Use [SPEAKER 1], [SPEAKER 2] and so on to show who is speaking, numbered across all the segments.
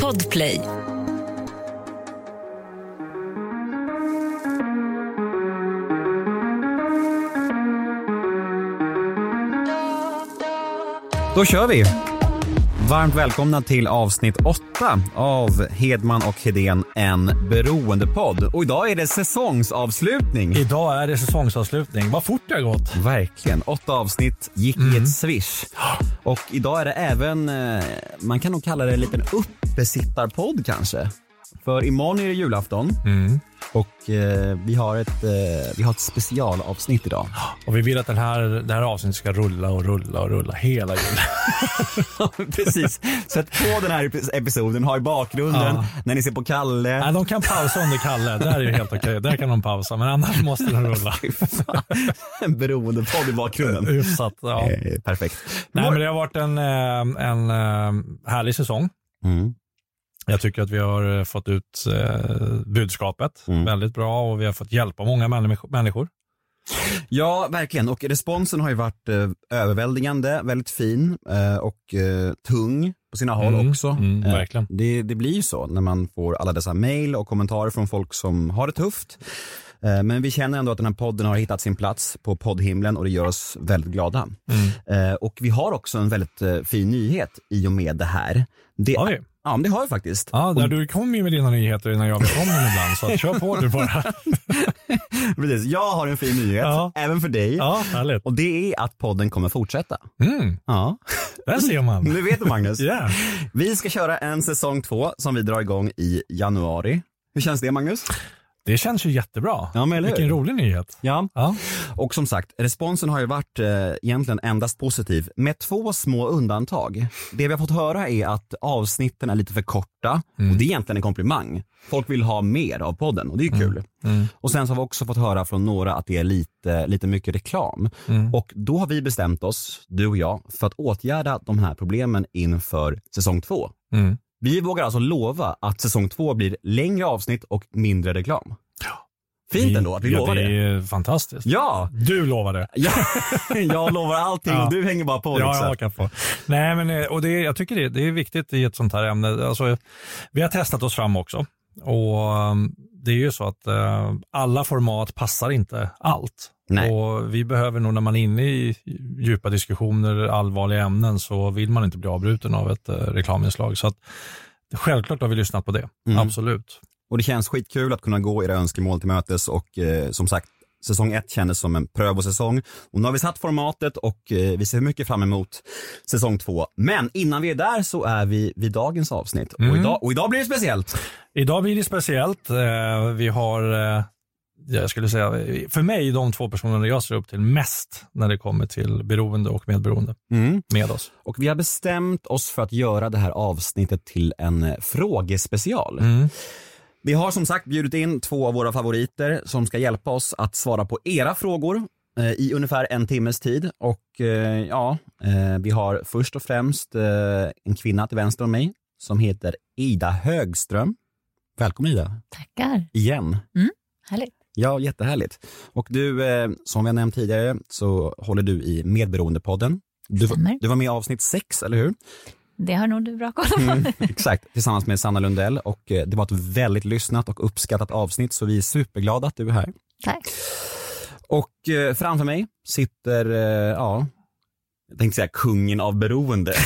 [SPEAKER 1] Podplay.
[SPEAKER 2] Då kör vi! Varmt välkomna till avsnitt 8 av Hedman och Hedén, en beroendepodd. Och idag är det säsongsavslutning.
[SPEAKER 3] Idag är det säsongsavslutning. Vad fort det har gått.
[SPEAKER 2] Verkligen. Åtta avsnitt gick i ett swish. Och idag är det även, eh, man kan nog kalla det en liten uppesittarpodd kanske. För imorgon är det julafton mm och eh, vi, har ett, eh, vi har ett specialavsnitt idag.
[SPEAKER 3] Och vi vill att den här, det här avsnittet ska rulla och rulla och rulla hela julen.
[SPEAKER 2] Precis. Sätt på den här epis- episoden, ha i bakgrunden
[SPEAKER 3] Ja.
[SPEAKER 2] när ni ser på Kalle.
[SPEAKER 3] Nej, de kan pausa under Kalle. Där är det helt okej. Där kan de pausa. Men annars måste den rulla.
[SPEAKER 2] En beroendepodd i bakgrunden.
[SPEAKER 3] Hyfsat. Ja.
[SPEAKER 2] Eh, Perfekt.
[SPEAKER 3] Nej, men det har varit en, eh, en eh, härlig säsong.
[SPEAKER 2] Mm.
[SPEAKER 3] Jag tycker att vi har eh, fått ut eh, budskapet
[SPEAKER 2] Mm.
[SPEAKER 3] väldigt bra och vi har fått hjälpa många människ- människor.
[SPEAKER 2] Ja, verkligen. Och responsen har ju varit eh, överväldigande, väldigt fin och tung på sina håll
[SPEAKER 3] Mm,
[SPEAKER 2] också.
[SPEAKER 3] mm, verkligen.
[SPEAKER 2] det, det blir ju så när man får alla dessa mejl och kommentarer från folk som har det tufft. Men vi känner ändå att den här podden har hittat sin plats på poddhimlen och det gör oss väldigt glada.
[SPEAKER 3] Mm.
[SPEAKER 2] Och vi har också en väldigt fin nyhet i och med det här. Det? Ja, men det har vi faktiskt.
[SPEAKER 3] Ja, där du kom ju med dina nyheter innan jag vet om dem ibland, så att kör på du bara.
[SPEAKER 2] Precis. Jag har en fin nyhet,
[SPEAKER 3] Ja.
[SPEAKER 2] även för dig.
[SPEAKER 3] Ja, härligt.
[SPEAKER 2] Och det är att podden kommer fortsätta.
[SPEAKER 3] Mm,
[SPEAKER 2] Ja,
[SPEAKER 3] där ser man.
[SPEAKER 2] nu vet du Magnus.
[SPEAKER 3] Ja.
[SPEAKER 2] Vi ska köra en säsong två som vi drar igång i januari. Hur känns det Magnus?
[SPEAKER 3] Det känns ju jättebra.
[SPEAKER 2] Ja, men?
[SPEAKER 3] Vilken rolig nyhet.
[SPEAKER 2] Ja.
[SPEAKER 3] Ja.
[SPEAKER 2] Och som sagt, responsen har ju varit eh, egentligen endast positiv med två små undantag. Det vi har fått höra är att avsnitten är lite för korta och det är egentligen en komplimang. Folk vill ha mer av podden och det är ju kul.
[SPEAKER 3] Mm.
[SPEAKER 2] Och sen så har vi också fått höra från några att det är lite, lite mycket reklam.
[SPEAKER 3] Mm.
[SPEAKER 2] Och då har vi bestämt oss, du och jag, för att åtgärda de här problemen inför säsong två.
[SPEAKER 3] Mm.
[SPEAKER 2] Vi vågar alltså lova att säsong två blir längre avsnitt och mindre reklam. Fint ändå att vi
[SPEAKER 3] ja,
[SPEAKER 2] lovar
[SPEAKER 3] det.
[SPEAKER 2] det.
[SPEAKER 3] är fantastiskt.
[SPEAKER 2] Ja,
[SPEAKER 3] Du lovar det.
[SPEAKER 2] ja. jag lovar allting
[SPEAKER 3] Ja.
[SPEAKER 2] och du hänger bara på.
[SPEAKER 3] Ja,
[SPEAKER 2] liksom.
[SPEAKER 3] jag få. Nej, men eh, och det, jag tycker det, det är viktigt i ett sånt här ämne. Alltså, vi har testat oss fram också. Och um, det är ju så att eh, alla format passar inte allt.
[SPEAKER 2] Nej.
[SPEAKER 3] Och vi behöver nog när man är inne i djupa diskussioner, allvarliga ämnen, så vill man inte bli avbruten av ett eh, reklaminslag. Så att, självklart har vi lyssnat på det.
[SPEAKER 2] Mm.
[SPEAKER 3] Absolut.
[SPEAKER 2] Och det känns skitkul att kunna gå era önskemål till mötes och eh, som sagt Säsong ett kändes som en prövosäsong och nu har vi satt formatet och eh, vi ser mycket fram emot säsong två. Men innan vi är där så är vi vid dagens avsnitt och,
[SPEAKER 3] Mm.
[SPEAKER 2] idag, och idag blir det speciellt.
[SPEAKER 3] Idag blir det speciellt. Eh, Vi har, eh, jag skulle säga, för mig de två personerna jag ser upp till mest när det kommer till beroende och medberoende med oss.
[SPEAKER 2] Och vi har bestämt oss för att göra det här avsnittet till en eh, frågespecial.
[SPEAKER 3] Mm.
[SPEAKER 2] Vi har som sagt bjudit in två av våra favoriter som ska hjälpa oss att svara på era frågor eh, i ungefär en timmes tid. Och eh, ja, eh, vi har först och främst en kvinna till vänster om mig som heter Ida Högström. Välkommen Ida,
[SPEAKER 4] Tackar.
[SPEAKER 2] igen.
[SPEAKER 4] Härligt.
[SPEAKER 2] Ja, jättehärligt. Och du, som vi har nämnt tidigare så håller du i Medberoendepodden. Du,
[SPEAKER 4] Stämmer.
[SPEAKER 2] du var med i avsnitt sex, eller hur?
[SPEAKER 4] Det har nog du bra koll på.
[SPEAKER 2] Mm, exakt, tillsammans med Sanna Lundell och eh, det var ett väldigt lyssnat och uppskattat avsnitt så vi är superglada att du är här.
[SPEAKER 4] Tack.
[SPEAKER 2] Och eh, framför mig sitter, eh, ja, jag tänkte säga kungen av beroende.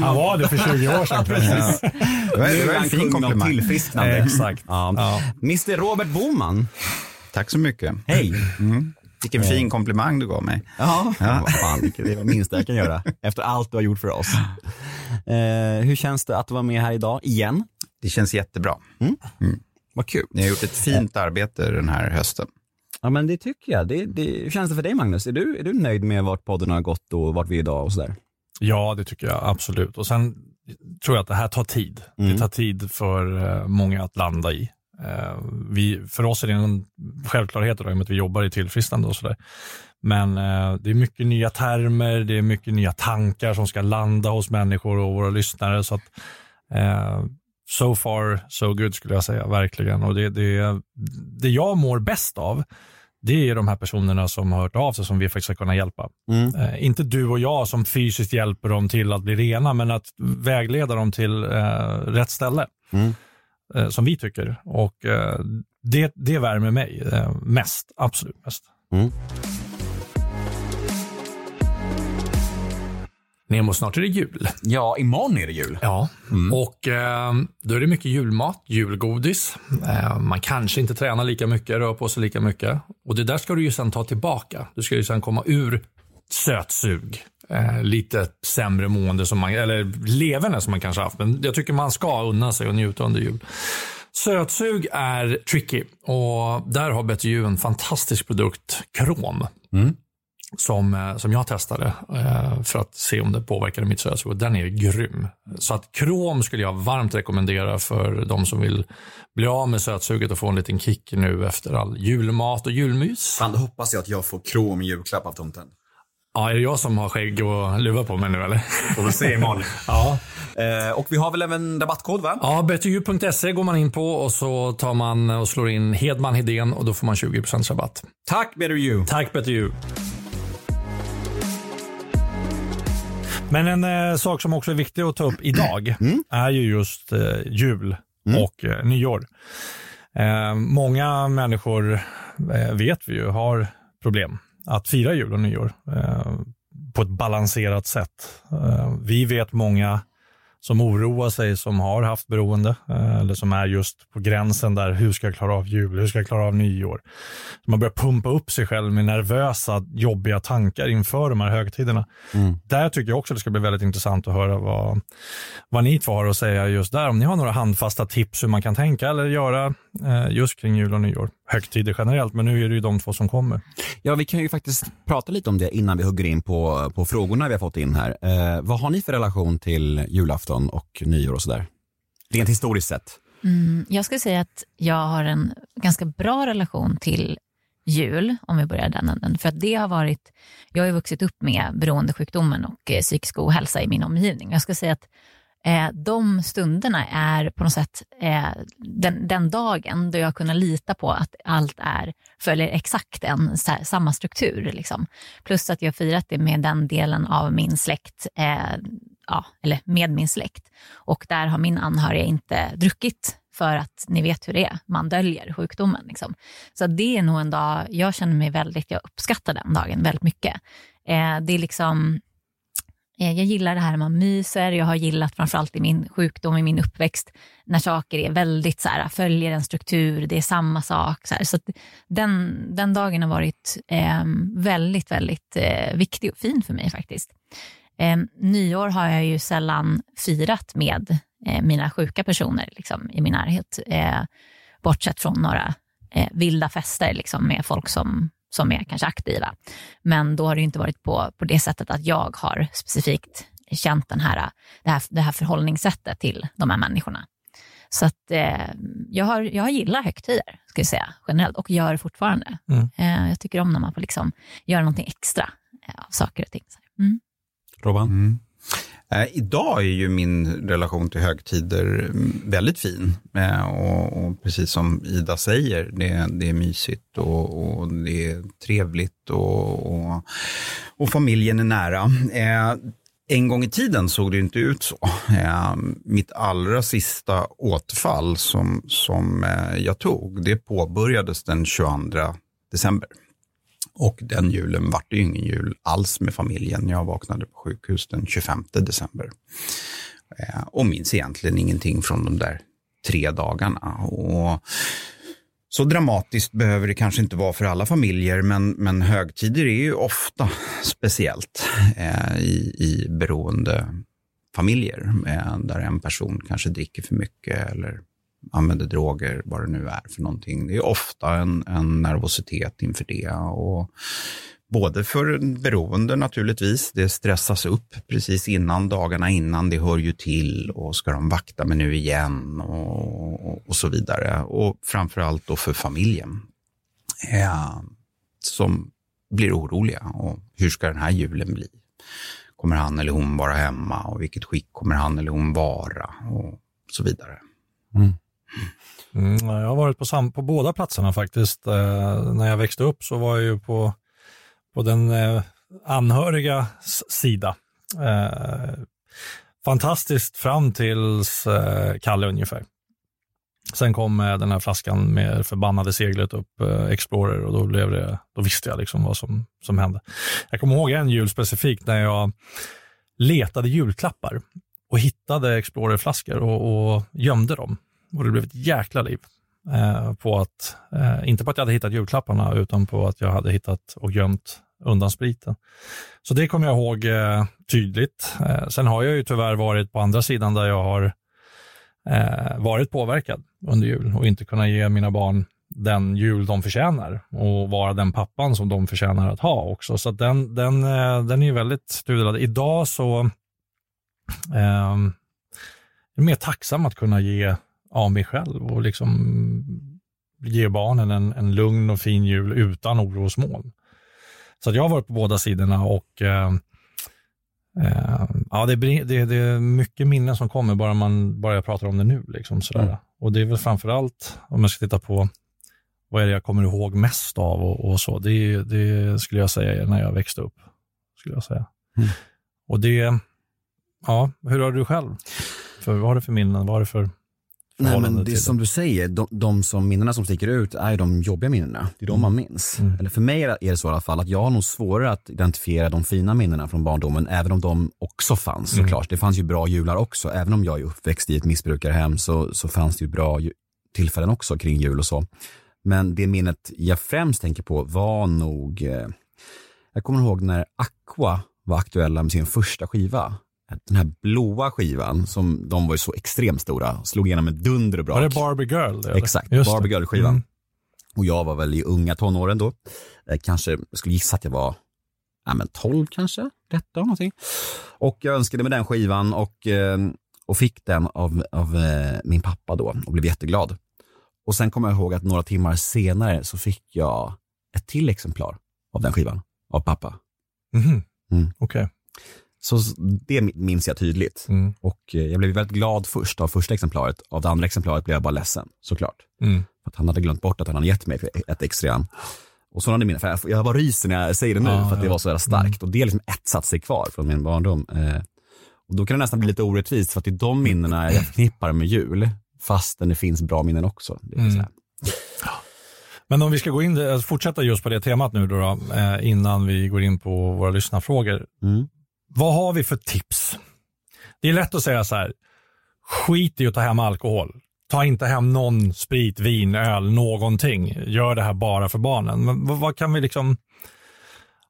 [SPEAKER 3] Han var det för 20 år sedan.
[SPEAKER 2] Precis.
[SPEAKER 5] Det var, det var en fin komplimang.
[SPEAKER 2] tillfrisknande.
[SPEAKER 3] Exakt.
[SPEAKER 2] Ja.
[SPEAKER 3] Ja.
[SPEAKER 2] Mr Robert Boman,
[SPEAKER 5] Tack så mycket.
[SPEAKER 2] hej.
[SPEAKER 5] Vilken fin komplimang du gav mig.
[SPEAKER 2] Ja, vad fan, det är det minsta jag kan göra efter allt du har gjort för oss. Eh, hur känns det att vara med här idag igen?
[SPEAKER 5] Det känns jättebra.
[SPEAKER 2] Vad kul.
[SPEAKER 5] Ni har gjort ett fint arbete den här hösten.
[SPEAKER 2] Ja men det tycker jag. Det, det, hur känns det för dig Magnus? Är du, är du nöjd med vart podden har gått och vart vi är idag och sådär?
[SPEAKER 3] Ja, det tycker jag absolut. Och sen tror jag att det här tar tid.
[SPEAKER 2] Mm.
[SPEAKER 3] Det tar tid för eh, många att landa i. Eh, Vi, för oss är det en självklarhet då, i och med att vi jobbar i tillfrisknande och sådär. Men eh, det är mycket nya termer, det är mycket nya tankar som ska landa hos människor och våra lyssnare. Så att, eh, so far so good skulle jag säga, verkligen. Och det, det, det jag mår bäst av, det är de här personerna som har hört av sig som vi faktiskt ska kunna hjälpa.
[SPEAKER 2] Mm.
[SPEAKER 3] Eh, inte du och jag som fysiskt hjälper dem till att bli rena, men att vägleda dem till eh, rätt ställe.
[SPEAKER 2] Mm.
[SPEAKER 3] Eh, som vi tycker. Och eh, det, det värmer mig eh, mest, absolut mest.
[SPEAKER 2] Mm.
[SPEAKER 1] Nemo, snart är det jul.
[SPEAKER 2] Ja, imorgon är det jul.
[SPEAKER 1] Ja, och eh, då är det mycket julmat, julgodis. Eh, man kanske inte tränar lika mycket, rör på sig lika mycket. Och det där ska du ju sen ta tillbaka. Du ska ju sen komma ur sötsug, eh, lite sämre mående, som man, eller leverne som man kanske haft. Men jag tycker man ska unna sig och njuta under jul. Sötsug är tricky och där har BTU en fantastisk produkt, krom. Som, eh, som jag testade eh, för att se om det påverkade mitt sötsug och den är grym. Så att krom skulle jag varmt rekommendera för de som vill bli av med sötsuget och få en liten kick nu efter all julmat och julmys.
[SPEAKER 2] Fan, då hoppas jag att jag får krom i julklapp av tomten.
[SPEAKER 1] Ja, är det jag som har skägg och luva på mig nu eller?
[SPEAKER 2] Får vi se imorgon.
[SPEAKER 1] Ja.
[SPEAKER 2] eh, och vi har väl även rabattkod va?
[SPEAKER 1] Ja, btu.se går man in på och så tar man och slår in Hedman Hedén och då får man 20% rabatt.
[SPEAKER 2] Tack Better You.
[SPEAKER 1] Tack BTU.
[SPEAKER 3] Men en eh, sak som också är viktig att ta upp idag är ju just eh, jul och eh, nyår. Eh, många människor, eh, vet vi ju, har problem att fira jul och nyår eh, på ett balanserat sätt. Eh, vi vet många som oroar sig, som har haft beroende eh, eller som är just på gränsen där, hur ska jag klara av jul, hur ska jag klara av nyår? Man börjar pumpa upp sig själv med nervösa, jobbiga tankar inför de här högtiderna. Där tycker jag också det ska bli väldigt intressant att höra vad, vad ni två har att säga just där. Om ni har några handfasta tips hur man kan tänka eller göra just kring jul och nyår. Högtider generellt, men nu är det ju de två som kommer.
[SPEAKER 2] Ja, vi kan ju faktiskt prata lite om det innan vi hugger in på, på frågorna vi har fått in här. Eh, vad har ni för relation till julafton och nyår och sådär? Rent historiskt sett.
[SPEAKER 4] Mm, jag skulle säga att jag har en ganska bra relation till jul, om vi börjar den änden. För att det har varit, jag har ju vuxit upp med beroendesjukdomen och eh, psykisk ohälsa i min omgivning. Jag skulle säga att eh, de stunderna är på något sätt eh, den, den dagen då jag kunnat lita på att allt är, följer exakt en, här, samma struktur. Liksom. Plus att jag har firat det med den delen av min släkt, eh, ja, eller med min släkt. Och där har min anhöriga inte druckit för att ni vet hur det är, man döljer sjukdomen. Liksom. Så det är nog en dag, jag känner mig väldigt, jag uppskattar den dagen väldigt mycket. Eh, det är liksom, Eh, jag gillar det här när man myser, jag har gillat framförallt i min sjukdom, i min uppväxt, när saker är väldigt så här, följer en struktur, det är samma sak. Så, här. så att den, den dagen har varit eh, väldigt, väldigt eh, viktig och fin för mig faktiskt. Eh, nyår har jag ju sällan firat med eh, mina sjuka personer liksom, i min närhet. Eh, bortsett från några eh, vilda fester liksom, med folk som, som är kanske aktiva. Men då har det inte varit på, på det sättet att jag har specifikt känt den här, det, här, det här förhållningssättet till de här människorna. Så att eh, jag, har, jag gillar högtider, ska jag säga, generellt, och gör fortfarande.
[SPEAKER 3] Mm.
[SPEAKER 4] Eh, jag tycker om när man får liksom göra någonting extra eh, av saker och ting. Mm.
[SPEAKER 2] Robban?
[SPEAKER 5] Mm. Eh, idag är ju min relation till högtider väldigt fin. Eh, och, och precis som Ida säger, det, det är mysigt och, och det är trevligt och, och, och familjen är nära. Eh, en gång i tiden såg det inte ut så. Eh, mitt allra sista återfall som, som eh, jag tog, det påbörjades den 22 december. Och den julen vart det ju ingen jul alls med familjen. Jag vaknade på sjukhus den 25 december. Eh, och minns egentligen ingenting från de där tre dagarna. Och så dramatiskt behöver det kanske inte vara för alla familjer, men, men högtider är ju ofta speciellt eh, i, i beroende familjer, eh, där en person kanske dricker för mycket eller använder droger, vad det nu är för någonting. Det är ofta en, en nervositet inför det. Och både för en beroende naturligtvis, det stressas upp precis innan, dagarna innan, det hör ju till och ska de vakta mig nu igen och, och, och så vidare. Och framförallt då för familjen eh, som blir oroliga. Och hur ska den här julen bli? Kommer han eller hon vara hemma och vilket skick kommer han eller hon vara? Och så vidare.
[SPEAKER 2] Mm.
[SPEAKER 3] Mm, jag har varit på, sam- på båda platserna faktiskt. Eh, när jag växte upp så var jag ju på, på den eh, anhöriga sida. Eh, fantastiskt fram tills eh, Kalle ungefär. Sen kom eh, den här flaskan med förbannade seglet upp, eh, Explorer, och då, blev det, då visste jag liksom vad som, som hände. Jag kommer ihåg en jul specifikt när jag letade julklappar och hittade Explorer-flaskor och, och gömde dem. Och det blev ett jäkla liv. Eh, på att, eh, inte på att jag hade hittat julklapparna, utan på att jag hade hittat och gömt undan spriten. Så det kommer jag ihåg eh, tydligt. Eh, sen har jag ju tyvärr varit på andra sidan där jag har eh, varit påverkad under jul och inte kunnat ge mina barn den jul de förtjänar och vara den pappan som de förtjänar att ha också. Så den, den, eh, den är ju väldigt tudelad. Idag så eh, är mer tacksam att kunna ge av mig själv och liksom ge barnen en, en lugn och fin jul utan orosmoln. Så jag har varit på båda sidorna och eh, eh, ja, det, det, det, är mycket minnen som kommer bara man bara jag pratar om det nu. Liksom, sådär. Mm. Och det är väl framförallt, om jag ska titta på vad är det jag kommer ihåg mest av och, och så, det, det, skulle jag säga när jag växte upp. Skulle jag säga. Mm. Och det, ja, hur har du själv? För, vad har du för minnen? Vad har du för
[SPEAKER 2] Nej men det är som du säger, de, de som minnena som sticker ut är de jobbiga minnena. Det är de mm. man minns. Mm. Eller för mig är det så i alla fall att jag har nog svårare att identifiera de fina minnena från barndomen, även om de också fanns mm. såklart. Det fanns ju bra jular också. Även om jag är uppväxt i ett missbrukarhem så, så fanns det ju bra tillfällen också kring jul och så. Men det minnet jag främst tänker på var nog, eh, jag kommer ihåg när Aqua var aktuella med sin första skiva den här blåa skivan, som de var ju så extremt stora, slog igenom med dunder och brak.
[SPEAKER 3] Var det Barbie Girl? Det,
[SPEAKER 2] Exakt, Just Barbie Girl-skivan. Mm. Och jag var väl i unga tonåren då. Eh, kanske, skulle gissa att jag var ja, men 12 kanske, 13 någonting. Och jag önskade mig den skivan och, eh, och fick den av, av eh, min pappa då och blev jätteglad. Och sen kommer jag ihåg att några timmar senare så fick jag ett till exemplar av den skivan av pappa.
[SPEAKER 3] Mm. Mm. Okej. Okay.
[SPEAKER 2] Så det minns jag tydligt. Mm. Och eh, jag blev väldigt glad först av första exemplaret. Av det andra exemplaret blev jag bara ledsen, såklart. Mm. För att han hade glömt bort att han hade gett mig ett extra. Och sådana mina, för jag bara ryser när jag säger det nu, ah, för att det var så jävla starkt. Mm. Och det är liksom ett satt sig kvar från min barndom. Eh, och då kan det nästan bli lite orättvist, för att det är de minnena jag förknippar med jul, fastän det finns bra minnen också. Mm.
[SPEAKER 3] Men om vi ska gå in, alltså fortsätta just på det temat nu då, då eh, innan vi går in på våra lyssnarfrågor. Mm. Vad har vi för tips? Det är lätt att säga så här, skit i att ta hem alkohol. Ta inte hem någon sprit, vin, öl, någonting. Gör det här bara för barnen. Men vad, vad kan vi liksom,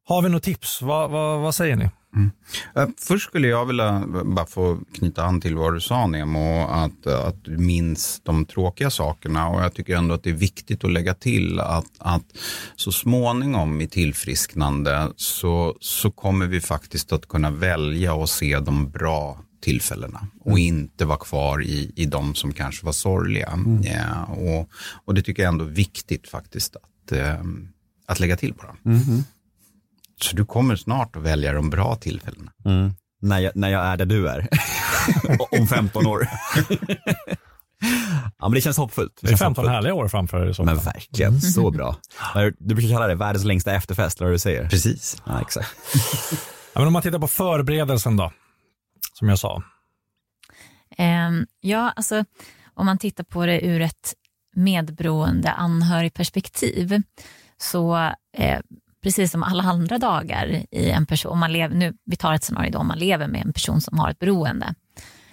[SPEAKER 3] har vi något tips? Vad, vad, vad säger ni? Mm.
[SPEAKER 5] Uh, först skulle jag vilja bara få knyta an till vad du sa Nemo, att, att du minns de tråkiga sakerna och jag tycker ändå att det är viktigt att lägga till att, att så småningom i tillfrisknande så, så kommer vi faktiskt att kunna välja och se de bra tillfällena och mm. inte vara kvar i, i de som kanske var sorgliga. Mm. Ja, och, och det tycker jag ändå är viktigt faktiskt att, eh, att lägga till bara. Mm. Så du kommer snart att välja de bra tillfällena.
[SPEAKER 2] Mm. När, jag, när jag är där du är. Om 15 år. ja men det känns hoppfullt.
[SPEAKER 3] Det, det är 15 hoppfullt. härliga år framför dig.
[SPEAKER 2] Men verkligen, så bra. Du brukar kalla det världens längsta efterfest, eller vad du säger?
[SPEAKER 5] Precis.
[SPEAKER 2] Ja, exakt.
[SPEAKER 3] ja, men om man tittar på förberedelsen då, som jag sa.
[SPEAKER 4] Um, ja, alltså om man tittar på det ur ett medberoende anhörigperspektiv så eh, precis som alla andra dagar i en person, man lever, nu, vi tar ett scenario då, om man lever med en person som har ett beroende,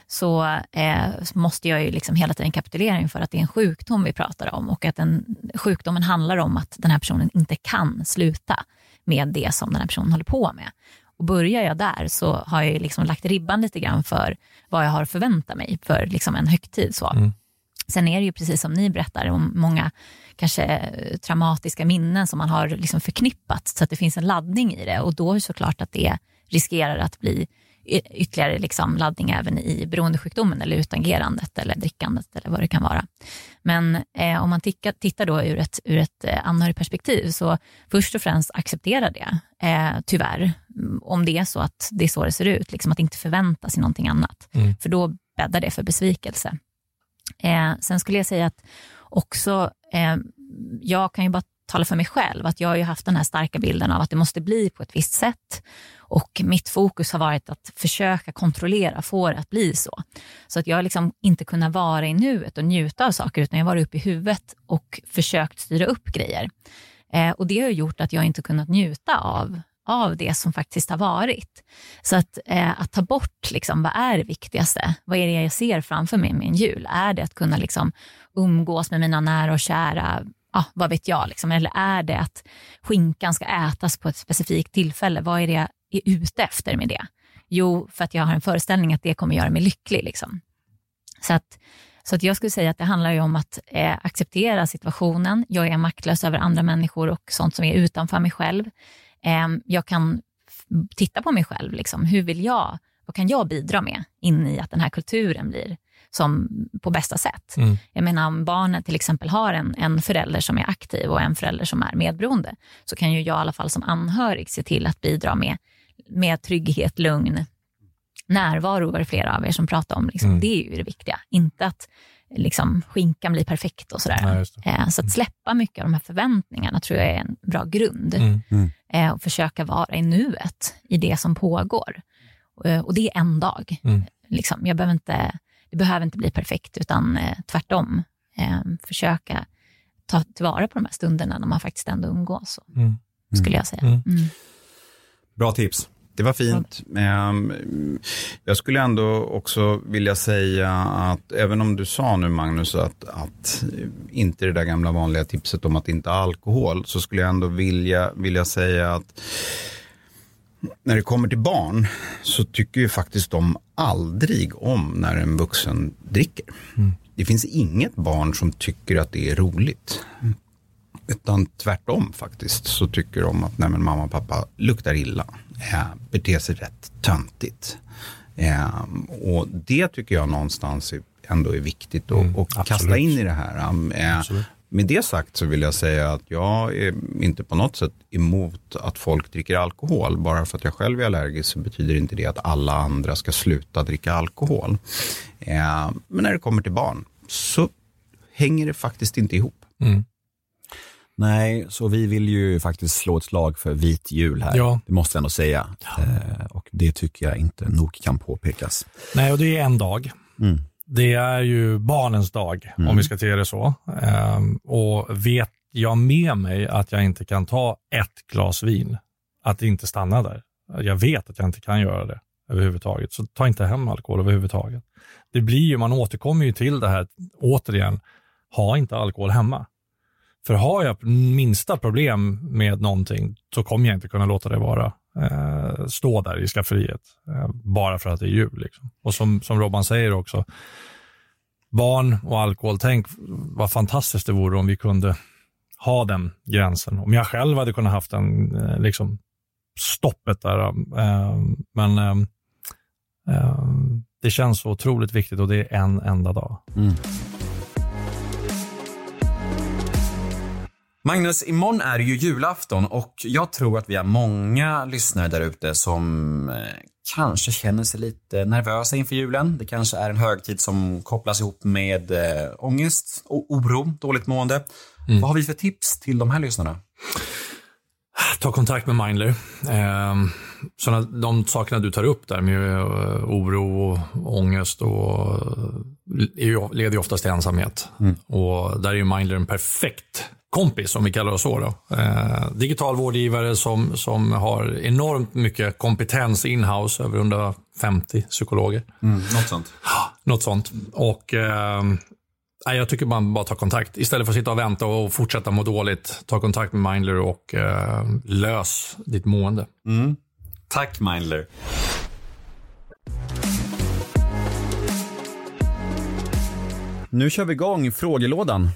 [SPEAKER 4] så eh, måste jag ju liksom hela tiden kapitulera inför att det är en sjukdom vi pratar om och att den, sjukdomen handlar om att den här personen inte kan sluta med det som den här personen håller på med. Och börjar jag där så har jag liksom lagt ribban lite grann för vad jag har förväntat mig för liksom en högtid. Så. Mm. Sen är det ju precis som ni berättar om många kanske traumatiska minnen som man har liksom förknippat så att det finns en laddning i det och då är det såklart att det riskerar att bli ytterligare liksom laddning även i beroendesjukdomen eller utagerandet eller drickandet eller vad det kan vara. Men eh, om man ticka, tittar då ur ett, ur ett eh, anhörigperspektiv så först och främst acceptera det, eh, tyvärr, om det är så att det är så det ser ut, liksom att inte förvänta sig någonting annat. Mm. För då bäddar det för besvikelse. Eh, sen skulle jag säga att också, eh, Ehm, jag kan ju bara tala för mig själv, att jag har ju haft den här starka bilden av att det måste bli på ett visst sätt. Och mitt fokus har varit att försöka kontrollera, få det att bli så. Så att jag har liksom inte kunnat vara i nuet och njuta av saker, utan jag har varit uppe i huvudet och försökt styra upp grejer. Eh, och det har gjort att jag inte kunnat njuta av, av det som faktiskt har varit. Så att, eh, att ta bort, liksom, vad är det viktigaste? Vad är det jag ser framför mig med en jul? Är det att kunna liksom, umgås med mina nära och kära? Ja, vad vet jag? Liksom? Eller är det att skinkan ska ätas på ett specifikt tillfälle? Vad är det jag är ute efter med det? Jo, för att jag har en föreställning att det kommer göra mig lycklig. Liksom. Så att så att jag skulle säga att det handlar ju om att eh, acceptera situationen. Jag är maktlös över andra människor och sånt som är utanför mig själv. Eh, jag kan titta på mig själv. Liksom. Hur vill jag, vad kan jag bidra med in i att den här kulturen blir som på bästa sätt. Mm. Jag menar om barnet till exempel har en, en förälder som är aktiv och en förälder som är medberoende, så kan ju jag i alla fall som anhörig se till att bidra med, med trygghet, lugn, närvaro var det flera av er som pratade om. Liksom, mm. Det är ju det viktiga, inte att liksom, skinkan blir perfekt och sådär. Ja, eh, så att släppa mycket av de här förväntningarna tror jag är en bra grund. Mm. Mm. Eh, och försöka vara i nuet, i det som pågår. Eh, och det är en dag. Mm. Liksom, jag behöver inte, det behöver inte bli perfekt, utan tvärtom. försöka ta tillvara på de här stunderna när man faktiskt ändå umgås, mm. skulle jag säga. Mm.
[SPEAKER 2] Bra tips.
[SPEAKER 5] Det var fint. Ehm, jag skulle ändå också vilja säga att även om du sa nu Magnus att, att inte det där gamla vanliga tipset om att inte alkohol så skulle jag ändå vilja, vilja säga att när det kommer till barn så tycker ju faktiskt de aldrig om när en vuxen dricker. Mm. Det finns inget barn som tycker att det är roligt. Utan tvärtom faktiskt så tycker de att nej men mamma och pappa luktar illa eh, beter sig rätt töntigt. Eh, och det tycker jag någonstans ändå är viktigt att mm, kasta in i det här. Eh, med det sagt så vill jag säga att jag är inte på något sätt emot att folk dricker alkohol. Bara för att jag själv är allergisk så betyder inte det att alla andra ska sluta dricka alkohol. Eh, men när det kommer till barn så hänger det faktiskt inte ihop. Mm.
[SPEAKER 2] Nej, så vi vill ju faktiskt slå ett slag för vit jul här. Ja. Det måste jag ändå säga. Ja. Eh, och det tycker jag inte nog kan påpekas.
[SPEAKER 3] Nej, och det är en dag. Mm. Det är ju barnens dag, mm. om vi ska se det så. Eh, och vet jag med mig att jag inte kan ta ett glas vin, att inte stanna där. Jag vet att jag inte kan göra det överhuvudtaget, så ta inte hem alkohol överhuvudtaget. Det blir ju, man återkommer ju till det här, återigen, ha inte alkohol hemma. För har jag minsta problem med någonting så kommer jag inte kunna låta det vara eh, stå där i skafferiet eh, bara för att det är jul. Liksom. Och som, som Robban säger också, barn och alkohol, tänk vad fantastiskt det vore om vi kunde ha den gränsen. Om jag själv hade kunnat haft den eh, liksom, stoppet där. Eh, men eh, eh, det känns så otroligt viktigt och det är en enda dag. Mm.
[SPEAKER 2] Magnus, imorgon är ju julafton och jag tror att vi har många lyssnare där ute som eh, kanske känner sig lite nervösa inför julen. Det kanske är en högtid som kopplas ihop med eh, ångest, oro, dåligt mående. Mm. Vad har vi för tips till de här lyssnarna?
[SPEAKER 1] Ta kontakt med Mindler. Eh, såna, de sakerna du tar upp där med uh, oro och ångest och, uh, leder ju oftast till ensamhet. Mm. Och där är ju Mindler en perfekt kompis, om vi kallar det så. Då. Eh, digital vårdgivare som, som har enormt mycket kompetens inhouse, över 150 psykologer.
[SPEAKER 2] Mm, något sånt.
[SPEAKER 1] Något sånt. Och eh, jag tycker man bara tar kontakt. Istället för att sitta och vänta och fortsätta må dåligt, ta kontakt med Mindler och eh, lös ditt mående.
[SPEAKER 2] Mm. Tack Mindler. Nu kör vi igång frågelådan.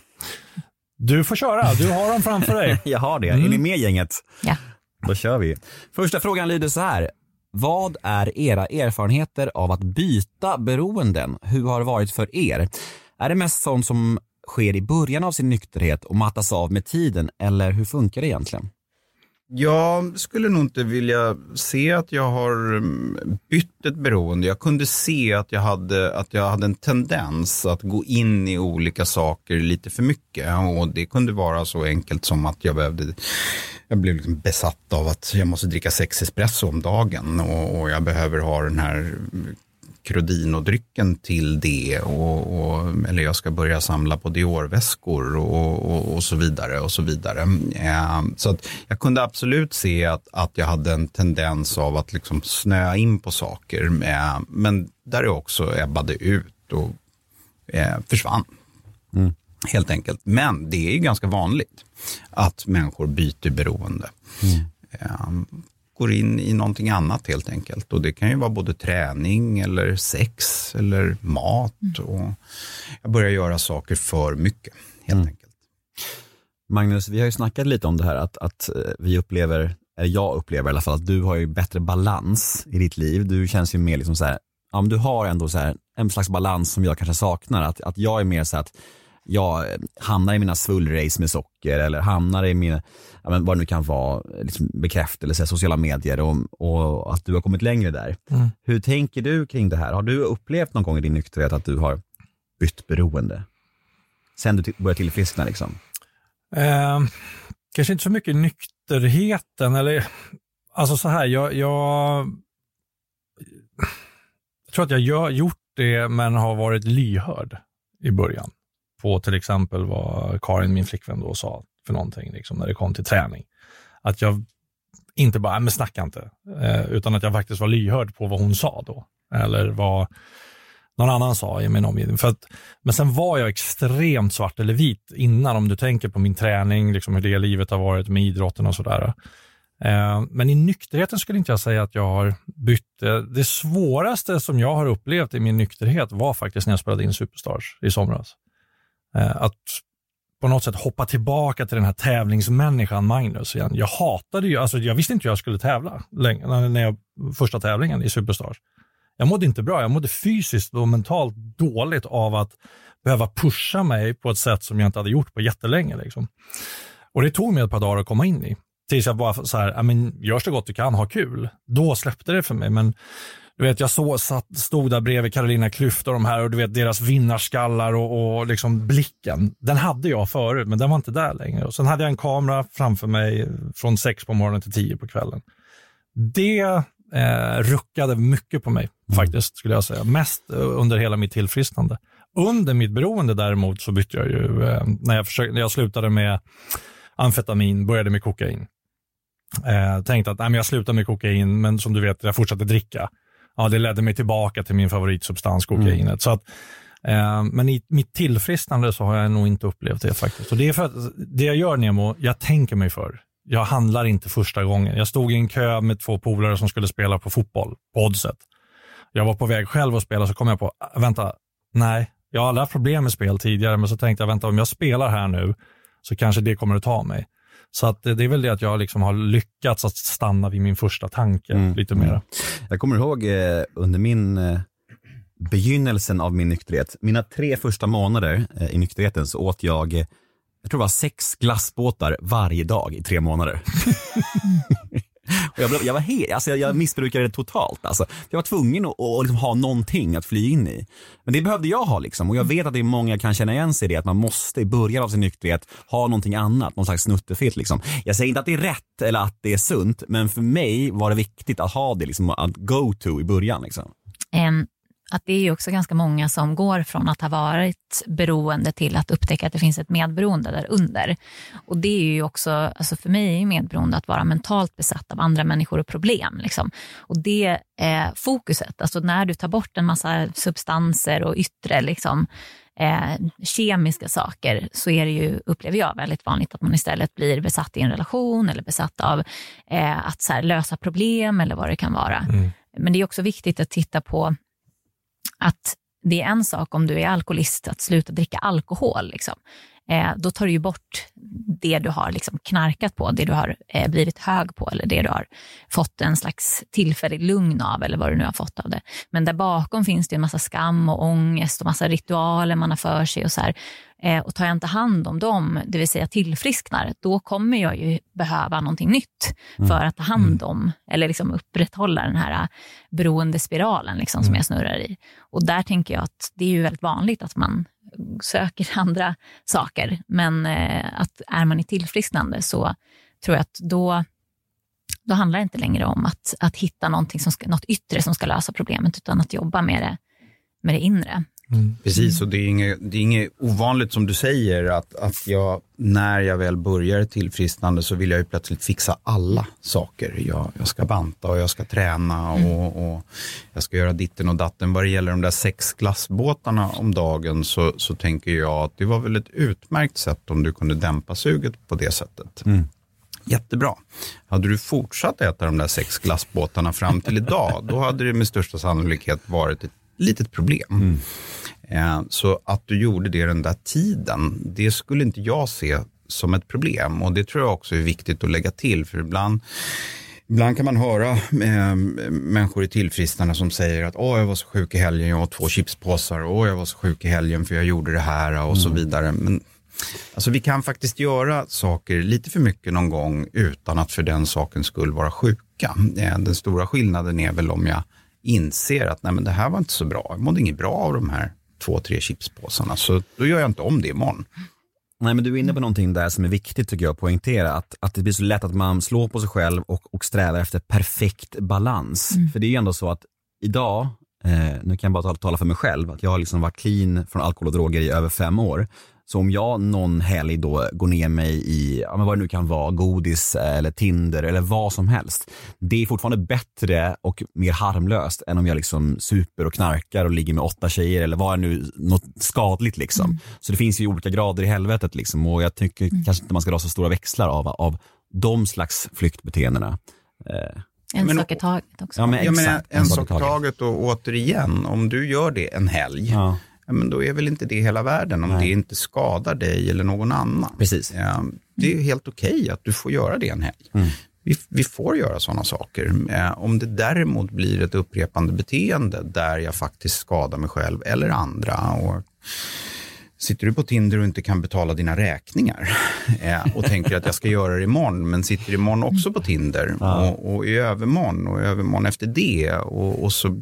[SPEAKER 3] Du får köra, du har dem framför dig.
[SPEAKER 2] jag har det. Mm. Är ni mm. med gänget?
[SPEAKER 4] Ja.
[SPEAKER 2] Då kör vi. Första frågan lyder så här. Vad är era erfarenheter av att byta beroenden? Hur har det varit för er? Är det mest sånt som sker i början av sin nykterhet och mattas av med tiden eller hur funkar det egentligen?
[SPEAKER 5] Jag skulle nog inte vilja se att jag har mm, bytt ett beroende. Jag kunde se att jag hade, att jag hade en tendens att gå in i olika saker lite för mycket. Och det kunde vara så enkelt som att jag behövde jag blev liksom besatt av att jag måste dricka sex espresso om dagen och, och jag behöver ha den här Crodino-drycken till det. Och, och, eller jag ska börja samla på Dior-väskor och, och, och, så vidare. och Så vidare. Eh, så att jag kunde absolut se att, att jag hade en tendens av att liksom snöa in på saker. Eh, men där jag också ebbade ut och eh, försvann. Mm. Helt enkelt. Men det är ju ganska vanligt att människor byter beroende. Mm. Går in i någonting annat helt enkelt. Och det kan ju vara både träning eller sex eller mat. Mm. Och jag börjar göra saker för mycket helt mm. enkelt.
[SPEAKER 2] Magnus, vi har ju snackat lite om det här att, att eh, vi upplever, eller jag upplever i alla fall, att du har ju bättre balans i ditt liv. Du känns ju mer liksom så här, ja men du har ändå så här, en slags balans som jag kanske saknar. Att, att jag är mer så att jag hamnar i mina svullrace med socker eller hamnar i mina, ja, men vad det nu kan vara, liksom bekräftelse, sociala medier och, och att du har kommit längre där. Mm. Hur tänker du kring det här? Har du upplevt någon gång i din nykterhet att du har bytt beroende? Sen du började tillfriskna liksom?
[SPEAKER 3] Eh, kanske inte så mycket nykterheten eller, alltså så här, jag, jag, jag tror att jag har gjort det men har varit lyhörd i början på till exempel vad Karin, min flickvän, då sa för någonting liksom, när det kom till träning. Att jag inte bara, men snacka inte, eh, utan att jag faktiskt var lyhörd på vad hon sa då. Eller vad någon annan sa i min omgivning. För att, men sen var jag extremt svart eller vit innan, om du tänker på min träning, liksom hur det livet har varit med idrotten och sådär. Eh, men i nykterheten skulle inte jag säga att jag har bytt. Eh, det svåraste som jag har upplevt i min nykterhet var faktiskt när jag spelade in Superstars i somras. Eh, att på något sätt hoppa tillbaka till den här tävlingsmänniskan Magnus igen. Jag hatade ju, alltså jag visste inte hur jag skulle tävla länge, när jag, första tävlingen i Superstars. Jag mådde inte bra, jag mådde fysiskt och mentalt dåligt av att behöva pusha mig på ett sätt som jag inte hade gjort på jättelänge. Liksom. Och det tog mig ett par dagar att komma in i. Tills jag bara så här, men, gör så gott du kan, ha kul. Då släppte det för mig. Men du vet, jag så, satt, stod där bredvid Carolina Klüft och de här och du vet deras vinnarskallar och, och liksom blicken. Den hade jag förut, men den var inte där längre. Och sen hade jag en kamera framför mig från sex på morgonen till tio på kvällen. Det eh, ruckade mycket på mig mm. faktiskt, skulle jag säga. Mest eh, under hela mitt tillfrisknande. Under mitt beroende däremot så bytte jag ju, eh, när, jag försökte, när jag slutade med amfetamin, började med kokain. Eh, tänkte att nej, men jag slutar med kokain, men som du vet, jag fortsatte dricka ja, det ledde mig tillbaka till min favoritsubstans, kokainet. Mm. Så att, eh, men i mitt tillfrisknande så har jag nog inte upplevt det faktiskt. Och det är för att det jag gör Nemo, jag tänker mig för. Jag handlar inte första gången. Jag stod i en kö med två polare som skulle spela på fotboll, på Oddset. Jag var på väg själv att spela, så kom jag på, vänta, nej, jag har aldrig haft problem med spel tidigare, men så tänkte jag, vänta, om jag spelar här nu så kanske det kommer att ta mig. Så att det är väl det att jag liksom har lyckats att stanna vid min första tanke mm. lite mera. Mm.
[SPEAKER 2] Jag kommer ihåg eh, under min eh, begynnelsen av min nykterhet, mina tre första månader eh, i nykterheten så åt jag, jag tror det var sex glassbåtar varje dag i tre månader. Jag, blev, jag, var helt, alltså jag, jag missbrukade det totalt. Alltså. Jag var tvungen att, att liksom ha någonting att fly in i. Men det behövde jag ha liksom. och jag vet att det är många kan känna igen sig i det, att man måste i början av sin nykterhet ha någonting annat, någon slags snuttefilt. Liksom. Jag säger inte att det är rätt eller att det är sunt, men för mig var det viktigt att ha det liksom, att go to i början. Liksom.
[SPEAKER 4] Um, att det är ju också ganska många som går från att ha varit beroende till att upptäcka att det finns ett medberoende där under. Och det är ju också, alltså för mig är medberoende att vara mentalt besatt av andra människor och problem. Liksom. Och det är fokuset, alltså när du tar bort en massa substanser och yttre liksom, eh, kemiska saker så är det ju, upplever jag, väldigt vanligt att man istället blir besatt i en relation eller besatt av eh, att här, lösa problem eller vad det kan vara. Mm. Men det är också viktigt att titta på att det är en sak om du är alkoholist att sluta dricka alkohol. Liksom. eh, då tar du ju bort det du har liksom knarkat på, det du har eh, blivit hög på eller det du har fått en slags tillfällig lugn av eller vad du nu har fått av det. Men där bakom finns det en massa skam och ångest och massa ritualer man har för sig och så här. Eh, och tar jag inte hand om dem, det vill säga tillfrisknar, då kommer jag ju behöva någonting nytt
[SPEAKER 2] Mm.
[SPEAKER 4] för att ta hand om eller liksom upprätthålla den här beroendespiralen liksom, som jag snurrar i. Och där tänker jag att det är ju väldigt vanligt att man söker andra saker. Men eh, att är man i tillfrisknande så tror jag att då, då handlar det inte längre om att, att hitta någonting som ska, något yttre som ska lösa problemet, utan att jobba med det, med det inre.
[SPEAKER 5] Precis, och det är, inget, det är inget ovanligt som du säger att, att jag, när jag väl börjar tillfrisknande så vill jag ju plötsligt fixa alla saker. Jag, jag ska banta och jag ska träna och, och jag ska göra ditten och datten. Vad det gäller de där sex glassbåtarna om dagen så, så tänker jag att det var väl ett utmärkt sätt om du kunde dämpa suget på det sättet. Jättebra. Hade du fortsatt äta de där sex glassbåtarna fram till idag, då hade det med största sannolikhet varit ett litet problem. Eh, Så att du gjorde det den där tiden, det skulle inte jag se som ett problem. Och det tror jag också är viktigt att lägga till, för ibland Ibland kan man höra eh, människor i tillfrisknande som säger att Åh, jag var så sjuk i helgen, jag åt två chipspåsar, Åh, jag var så sjuk i helgen för jag gjorde det här och så vidare. Men alltså, vi kan faktiskt göra saker lite för mycket någon gång utan att för den saken skull vara sjuka. Eh, den stora skillnaden är väl om jag inser att Nej, men det här var inte så bra, jag mådde inget bra av de här två, tre chipspåsarna, så då gör jag inte om det imorgon.
[SPEAKER 2] Nej men du är inne på någonting där som är viktigt tycker jag att poängtera. Att, att det blir så lätt att man slår på sig själv och, och strävar efter perfekt balans. För det är ju ändå så att idag, eh, nu kan jag bara tala, tala för mig själv, att jag har liksom varit clean från alkohol och droger i över fem år. Så om jag någon helg då går ner mig i, ja, men vad det nu kan vara, godis eller Tinder eller vad som helst. Det är fortfarande bättre och mer harmlöst än om jag liksom super och knarkar och ligger med åtta tjejer eller vad är nu, något skadligt liksom. Så det finns ju olika grader i helvetet liksom och jag tycker kanske inte man ska dra så stora växlar av, av de slags flyktbeteendena. Eh,
[SPEAKER 4] En
[SPEAKER 5] Men-
[SPEAKER 4] sak i taget också.
[SPEAKER 2] ja, men
[SPEAKER 5] Ja, men
[SPEAKER 2] exakt,
[SPEAKER 5] en sak i taget och återigen, om du gör det en helg,
[SPEAKER 2] Ja.
[SPEAKER 5] Ja, men då är väl inte det hela världen om
[SPEAKER 2] Nej.
[SPEAKER 5] det inte skadar dig eller någon annan.
[SPEAKER 2] Precis.
[SPEAKER 5] Ja, det är helt okej att du får göra det en helg.
[SPEAKER 2] Mm.
[SPEAKER 5] Vi, vi får göra sådana saker. Eh, om det däremot blir ett upprepande beteende där jag faktiskt skadar mig själv eller andra och Sitter du på Tinder och inte kan betala dina räkningar eh, och tänker att jag ska göra det imorgon, men sitter imorgon också på Tinder och, och i övermorgon och i övermorgon efter det och, och så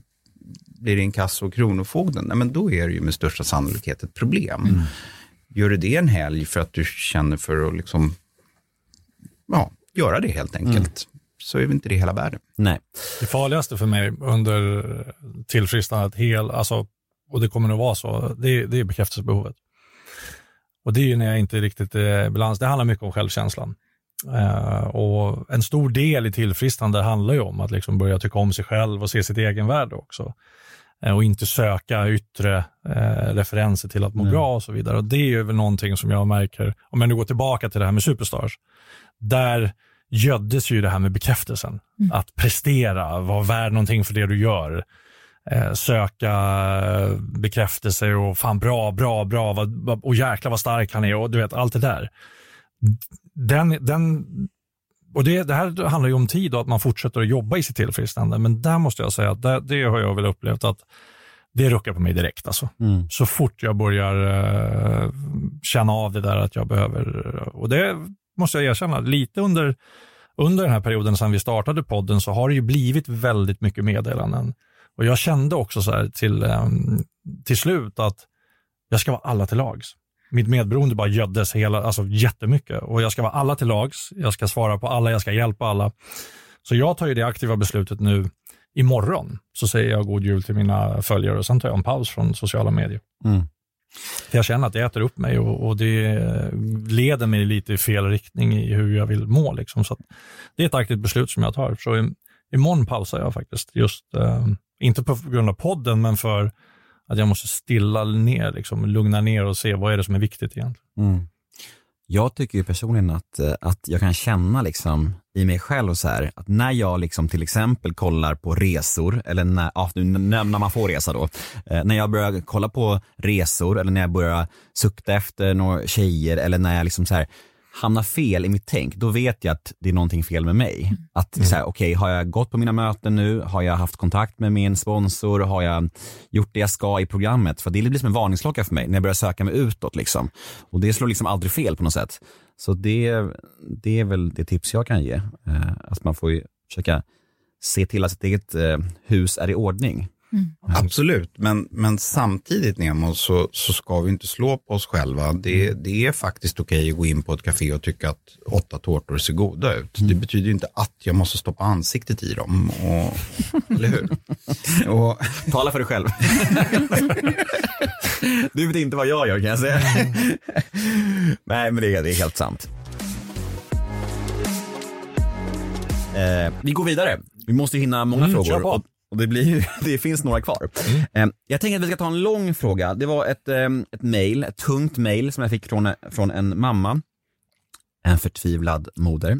[SPEAKER 5] blir inkasso och kronofogden, nej, men då är det ju med största sannolikhet ett problem. Gör du det en helg för att du känner för att liksom, ja, göra det helt enkelt, så är väl inte det hela världen.
[SPEAKER 2] Nej.
[SPEAKER 3] Det farligaste för mig under tillfrisknandet, hel, alltså, och det kommer nog vara så, det, det är bekräftelsebehovet. Och det är ju när jag inte riktigt är i balans. Det handlar mycket om självkänslan. Eh, och en stor del i tillfrisknande handlar ju om att liksom börja tycka om sig själv och se sitt egenvärde också. Eh, och inte söka yttre eh, referenser till att må bra och så vidare. Och det är ju väl någonting som jag märker, om jag nu går tillbaka till det här med Superstars, där göddes ju det här med bekräftelsen. Att prestera, vara värd någonting för det du gör. Söka bekräftelse och fan bra, bra, bra, vad, och jäkla vad stark han är och du vet allt det där. Den, den, och det, det här handlar ju om tid och att man fortsätter att jobba i sitt tillfrisknande. Men där måste jag säga att det, det har jag väl upplevt att det ruckar på mig direkt. Alltså.
[SPEAKER 2] Mm.
[SPEAKER 3] Så fort jag börjar eh, känna av det där att jag behöver, och det måste jag erkänna, lite under, under den här perioden sedan vi startade podden så har det ju blivit väldigt mycket meddelanden. Och jag kände också så till, eh, till slut att jag ska vara alla till lags. Mitt medberoende bara göddes hela, alltså jättemycket och jag ska vara alla till lags. Jag ska svara på alla, jag ska hjälpa alla. Så jag tar ju det aktiva beslutet nu imorgon så säger jag god jul till mina följare och sen tar jag en paus från sociala medier.
[SPEAKER 2] Mm.
[SPEAKER 3] För jag känner att det äter upp mig och, och det leder mig lite i fel riktning i hur jag vill må. Liksom. Så det är ett aktivt beslut som jag tar. Så im- imorgon pausar jag faktiskt. Just, eh, inte på grund av podden, men för att jag måste stilla ner, liksom, lugna ner och se vad är det som är viktigt egentligen.
[SPEAKER 2] Mm. Jag tycker ju personligen att, eh, att jag kan känna liksom i mig själv så här, att när jag liksom till exempel kollar på resor, eller när, ja, när, när man får resa då, eh, när jag börjar kolla på resor eller när jag börjar sukta efter några tjejer eller när jag liksom så här, hamnar fel i mitt tänk, då vet jag att det är någonting fel med mig. Mm. Att mm. okej, okay, har jag gått på mina möten nu? Har jag haft kontakt med min sponsor? Har jag gjort det jag ska i programmet? För det blir som en varningsklocka för mig när jag börjar söka mig utåt. Liksom. Och det slår liksom aldrig fel på något sätt. Så det, det är väl det tips jag kan ge. Eh, att man får försöka se till att sitt eget eh, hus är i ordning.
[SPEAKER 5] Mm. Absolut, men, men samtidigt Nemo så, så ska vi inte slå på oss själva. Det, mm. det är faktiskt okej okay att gå in på ett café och tycka att åtta tårtor ser goda ut. Mm. Det betyder inte att jag måste stoppa ansiktet i dem. Och, eller hur?
[SPEAKER 2] Och... Tala för dig själv. du vet inte vad jag gör kan jag säga. Nej, men det är, det är helt sant. Eh, vi går vidare. Vi måste hinna många mm, frågor. Och det, blir, det finns några kvar. Mm. Ehm, jag tänker att vi ska ta en lång fråga. Det var ett, ehm, ett mail, ett tungt mail som jag fick från, från en mamma. En förtvivlad moder.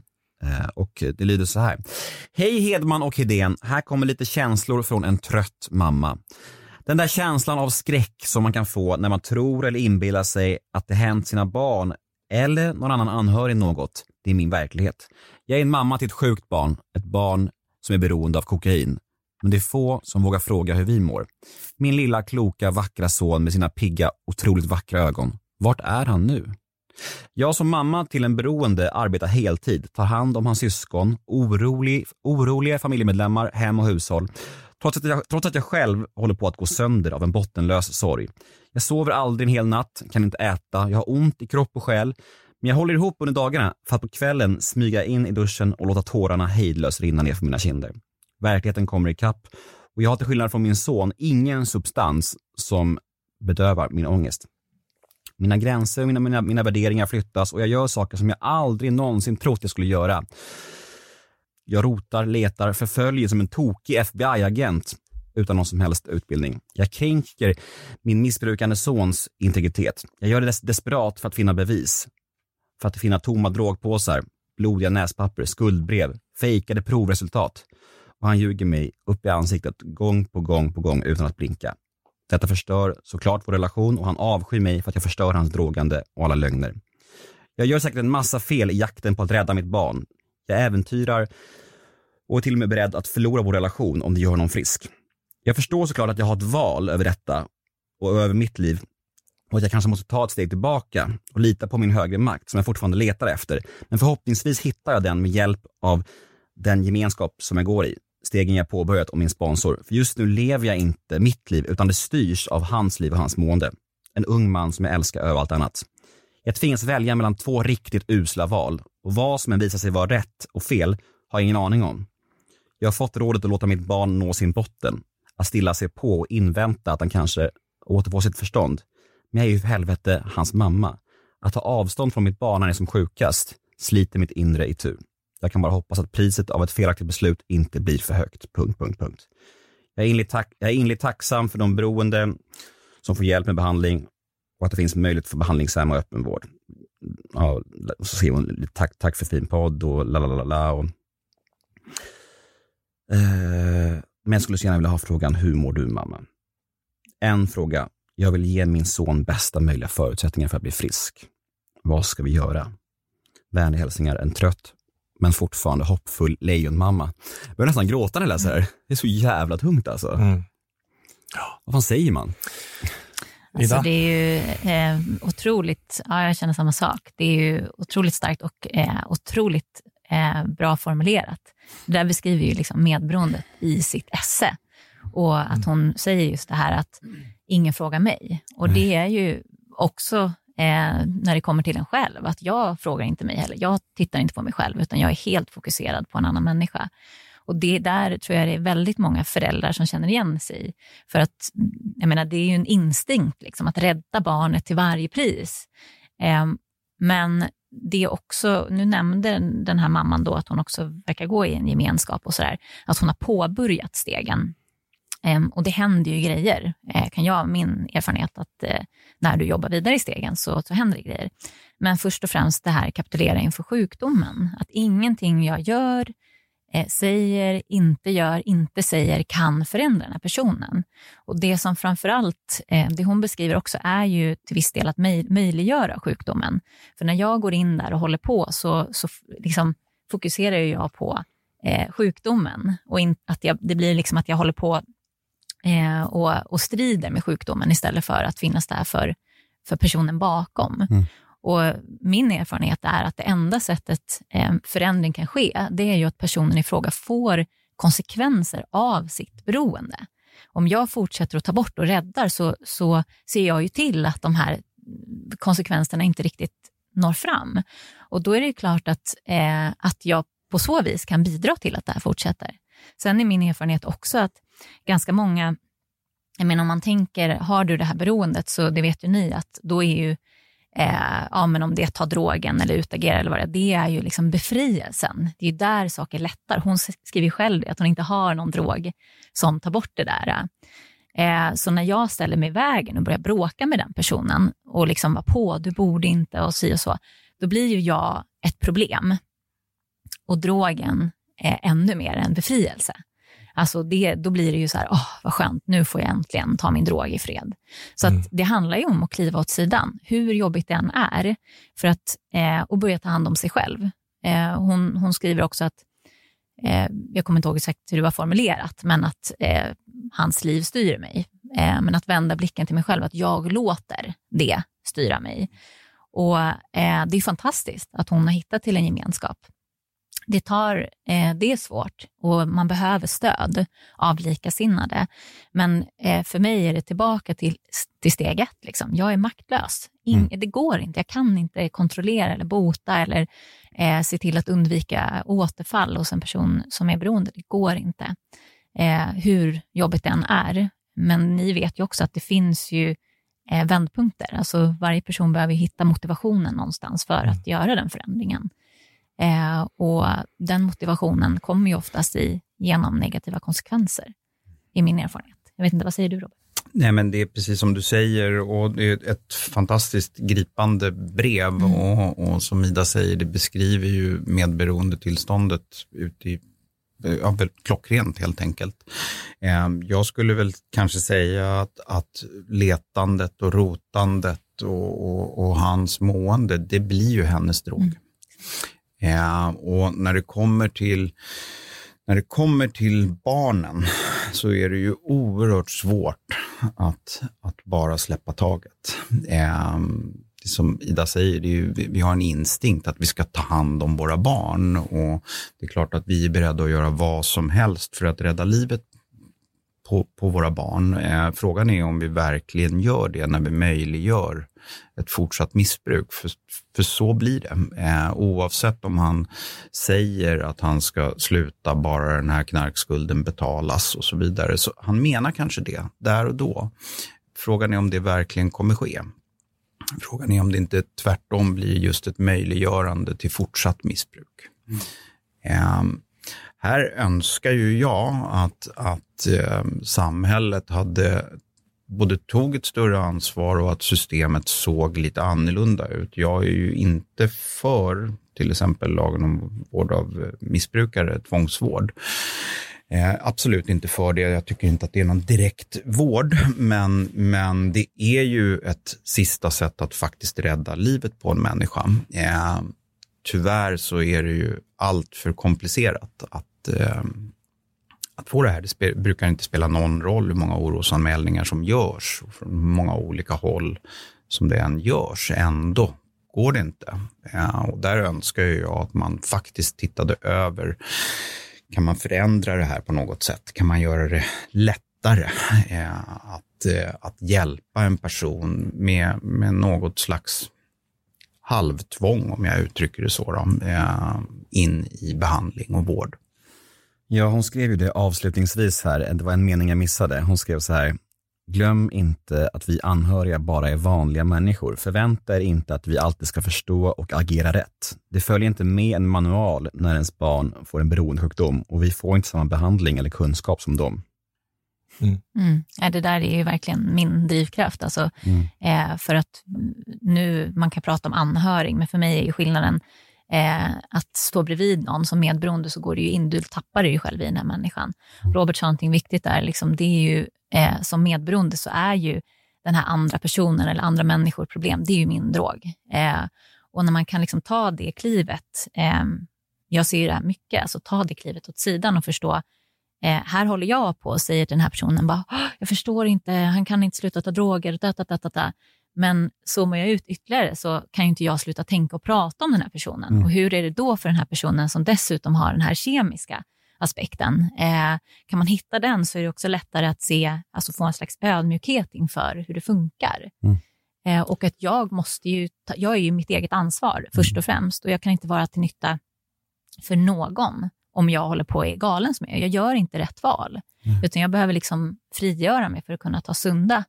[SPEAKER 2] Ehm, och det lyder så här. Hej Hedman och Hedén, här kommer lite känslor från en trött mamma. Den där känslan av skräck som man kan få när man tror eller inbillar sig att det hänt sina barn eller någon annan anhörig något, det är min verklighet. Jag är en mamma till ett sjukt barn, ett barn som är beroende av kokain men det är få som vågar fråga hur vi mår. Min lilla kloka vackra son med sina pigga, otroligt vackra ögon. Vart är han nu? Jag som mamma till en beroende arbetar heltid, tar hand om hans syskon, orolig, oroliga familjemedlemmar, hem och hushåll. Trots att, jag, trots att jag själv håller på att gå sönder av en bottenlös sorg. Jag sover aldrig en hel natt, kan inte äta, jag har ont i kropp och själ. Men jag håller ihop under dagarna för att på kvällen smyga in i duschen och låta tårarna hejdlöst rinna ner för mina kinder. Verkligheten kommer ikapp och jag har till skillnad från min son ingen substans som bedövar min ångest. Mina gränser och mina, mina, mina värderingar flyttas och jag gör saker som jag aldrig någonsin trott jag skulle göra. Jag rotar, letar, förföljer som en tokig FBI-agent utan någon som helst utbildning. Jag kränker min missbrukande sons integritet. Jag gör det des desperat för att finna bevis. För att finna tomma drogpåsar, blodiga näspapper, skuldbrev, fejkade provresultat och han ljuger mig upp i ansiktet gång på gång på gång utan att blinka. Detta förstör såklart vår relation och han avskyr mig för att jag förstör hans drogande och alla lögner. Jag gör säkert en massa fel i jakten på att rädda mitt barn. Jag äventyrar och är till och med beredd att förlora vår relation om det gör honom frisk. Jag förstår såklart att jag har ett val över detta och över mitt liv och att jag kanske måste ta ett steg tillbaka och lita på min högre makt som jag fortfarande letar efter. Men förhoppningsvis hittar jag den med hjälp av den gemenskap som jag går i stegen jag påbörjat och min sponsor. För just nu lever jag inte mitt liv, utan det styrs av hans liv och hans mående. En ung man som jag älskar över allt annat. Jag tvingas välja mellan två riktigt usla val och vad som än visar sig vara rätt och fel har jag ingen aning om. Jag har fått rådet att låta mitt barn nå sin botten, att stilla sig på och invänta att han kanske återfår sitt förstånd. Men jag är ju för helvete hans mamma. Att ta avstånd från mitt barn när han är som sjukast sliter mitt inre i tur. Jag kan bara hoppas att priset av ett felaktigt beslut inte blir för högt. Punkt, punkt, punkt. Jag är inligt, tack, jag är inligt tacksam för de beroende som får hjälp med behandling och att det finns möjlighet för behandlingshem och öppenvård. Ja, så skriver hon tack, tack för fin podd och la la la la. Och, eh, men jag skulle så gärna vilja ha frågan, hur mår du mamma? En fråga, jag vill ge min son bästa möjliga förutsättningar för att bli frisk. Vad ska vi göra? Vänliga hälsningar, en trött men fortfarande hoppfull lejonmamma. Jag börjar nästan gråta när jag läser det här. Det är så jävla tungt alltså. Mm. Vad fan säger man?
[SPEAKER 4] Alltså, det är ju eh, otroligt, ja, jag känner samma sak. Det är ju otroligt starkt och eh, otroligt eh, bra formulerat. Där beskriver ju liksom medberoendet i sitt esse. Och att hon säger just det här att ingen frågar mig. Och det är ju också eh, när det kommer till en själv. Att jag frågar inte mig heller. Jag tittar inte på mig själv, utan jag är helt fokuserad på en annan människa. Och det där tror jag det är väldigt många föräldrar som känner igen sig För att, jag menar, det är ju en instinkt liksom, att rädda barnet till varje pris. Eh, men det är också, nu nämnde den här mamman då att hon också verkar gå i en gemenskap och sådär, att hon har påbörjat stegen Ehm, och det händer ju grejer, eh, kan jag, min erfarenhet, att eh, när du jobbar vidare i stegen så, så händer det grejer. Men först och främst det här kapitulera inför sjukdomen. Att ingenting jag gör, eh, säger, inte gör, inte säger kan förändra den här personen. Och det som framförallt, det hon beskriver också är ju till viss del att möj möjliggöra sjukdomen. För när jag går in där och håller på så, så liksom fokuserar jag på sjukdomen och in, att jag, det blir liksom att jag håller på eh, och, och strider med sjukdomen istället för att finnas där för, för personen bakom. Mm. Och Min erfarenhet är att det enda sättet eh, förändring kan ske, det är ju att personen i fråga får konsekvenser av sitt beroende. Om jag fortsätter att ta bort och räddar så, så ser jag ju till att de här konsekvenserna inte riktigt når fram. Och då är det klart att, eh, att jag på så vis kan bidra till att det här fortsätter. Sen är min erfarenhet också att ganska många, jag menar om man tänker, har du det här beroendet så det vet ju ni att då är ju eh, ja, men om det är att ta drogen eller utagera eller vad det är, det är ju liksom befrielsen. Det är ju där saker lättar. Hon skriver själv att hon inte har någon drog som tar bort det där. Eh, så när jag ställer mig i vägen och börjar bråka med den personen och liksom var på, du borde inte och si och så, då blir ju jag ett problem. Och drogen är ännu mer en befrielse. Alltså det, då blir det ju så här, åh vad skönt, nu får jag äntligen ta min drog i fred. Så mm. det handlar ju om att kliva åt sidan, hur jobbigt det än är, för att, eh, och börja ta hand om sig själv. Eh, hon, hon skriver också att, eh, jag kommer inte ihåg exakt hur det var formulerat, men att eh, hans liv styr mig. Eh, men att vända blicken till mig själv, att jag låter det styra mig. Och eh, det är fantastiskt att hon har hittat till en gemenskap det, tar, eh, det är svårt och man behöver stöd av likasinnade. Men eh, för mig är det tillbaka till, till steg ett. Liksom. Jag är maktlös. In, mm. Det går inte. Jag kan inte kontrollera eller bota eller eh, se till att undvika återfall hos en person som är beroende. Det går inte. Eh, hur jobbigt det än är. Men ni vet ju också att det finns ju eh, vändpunkter. Alltså varje person behöver hitta motivationen någonstans för mm. att göra den förändringen. Eh, och den motivationen kommer ju oftast i, genom negativa konsekvenser, i min erfarenhet. Jag vet inte, vad säger du Robert?
[SPEAKER 5] Nej, men det är precis som du säger och det är ett fantastiskt gripande brev mm. och, och, som Ida säger, det beskriver ju medberoendetillståndet ut i ja, klockrent helt enkelt. Ehm, jag skulle väl kanske säga att, att letandet och rotandet och, och, och hans mående, det blir ju hennes drog. Mm. Ja, och när det kommer till när det kommer till barnen så är det ju oerhört svårt att, att bara släppa taget. Eh, som Ida säger, det är ju, vi har en instinkt att vi ska ta hand om våra barn och det är klart att vi är beredda att göra vad som helst för att rädda livet på, på våra barn. Eh, frågan är om vi verkligen gör det när vi möjliggör ett fortsatt missbruk. För, för så blir det. Eh, oavsett om han säger att han ska sluta bara den här knarkskulden betalas och så vidare. Så han menar kanske det där och då. Frågan är om det verkligen kommer ske. Frågan är om det inte tvärtom blir just ett möjliggörande till fortsatt missbruk. Mm. Eh, här önskar ju jag att, att eh, samhället hade både tog ett större ansvar och att systemet såg lite annorlunda ut. Jag är ju inte för till exempel lagen om vård av missbrukare, tvångsvård. Eh, absolut inte för det. Jag tycker inte att det är någon direkt vård, men, men det är ju ett sista sätt att faktiskt rädda livet på en människa. Eh, tyvärr så är det ju allt för komplicerat att eh, att få det här. Det brukar inte spela någon roll hur många orosanmälningar som görs från många olika håll som det än görs. Ändå går det inte. Ja, och där önskar jag att man faktiskt tittade över, kan man förändra det här på något sätt? Kan man göra det lättare ja, att, eh, att hjälpa en person med, med något slags halvtvång, om jag uttrycker det så, då, in i behandling och vård.
[SPEAKER 2] Ja, hon skrev ju det avslutningsvis här, det var en mening jag missade. Hon skrev så här, glöm inte att vi anhöriga bara är vanliga människor. Förvänta er inte att vi alltid ska förstå och agera rätt. Det följer inte med en manual när ens barn får en beroendesjukdom och vi får inte samma behandling eller kunskap som dem.
[SPEAKER 4] Mm. Ja, det där är ju verkligen min drivkraft. Alltså,
[SPEAKER 2] Mm.
[SPEAKER 4] eh, för att nu, man kan prata om anhörig, men för mig är ju skillnaden eh, att stå bredvid någon som medberoende så går det ju in, du tappar dig ju själv i den här människan. Robert sa någonting viktigt där, liksom, det är ju, eh, som medberoende så är ju den här andra personen eller andra människor problem, det är ju min drog. Eh, och när man kan liksom ta det klivet, eh, jag ser ju det här mycket, alltså ta det klivet åt sidan och förstå, eh, här håller jag på och säger till den här personen, bara, "Åh, jag förstår inte, han kan inte sluta ta droger, da, da, da, da. Men zoomar jag ut ytterligare så kan ju inte jag sluta tänka och prata om den här personen.
[SPEAKER 2] Mm.
[SPEAKER 4] Och hur är det då för den här personen som dessutom har den här kemiska aspekten? Eh, kan man hitta den så är det också lättare att se, alltså få en slags ödmjukhet inför hur det funkar.
[SPEAKER 2] Mm.
[SPEAKER 4] Eh, och att jag måste ju, ta, jag är ju mitt eget ansvar först och främst och jag kan inte vara till nytta för någon om jag håller på och är galen som jag. Jag gör inte rätt val, utan jag behöver liksom frigöra mig för att kunna ta sunda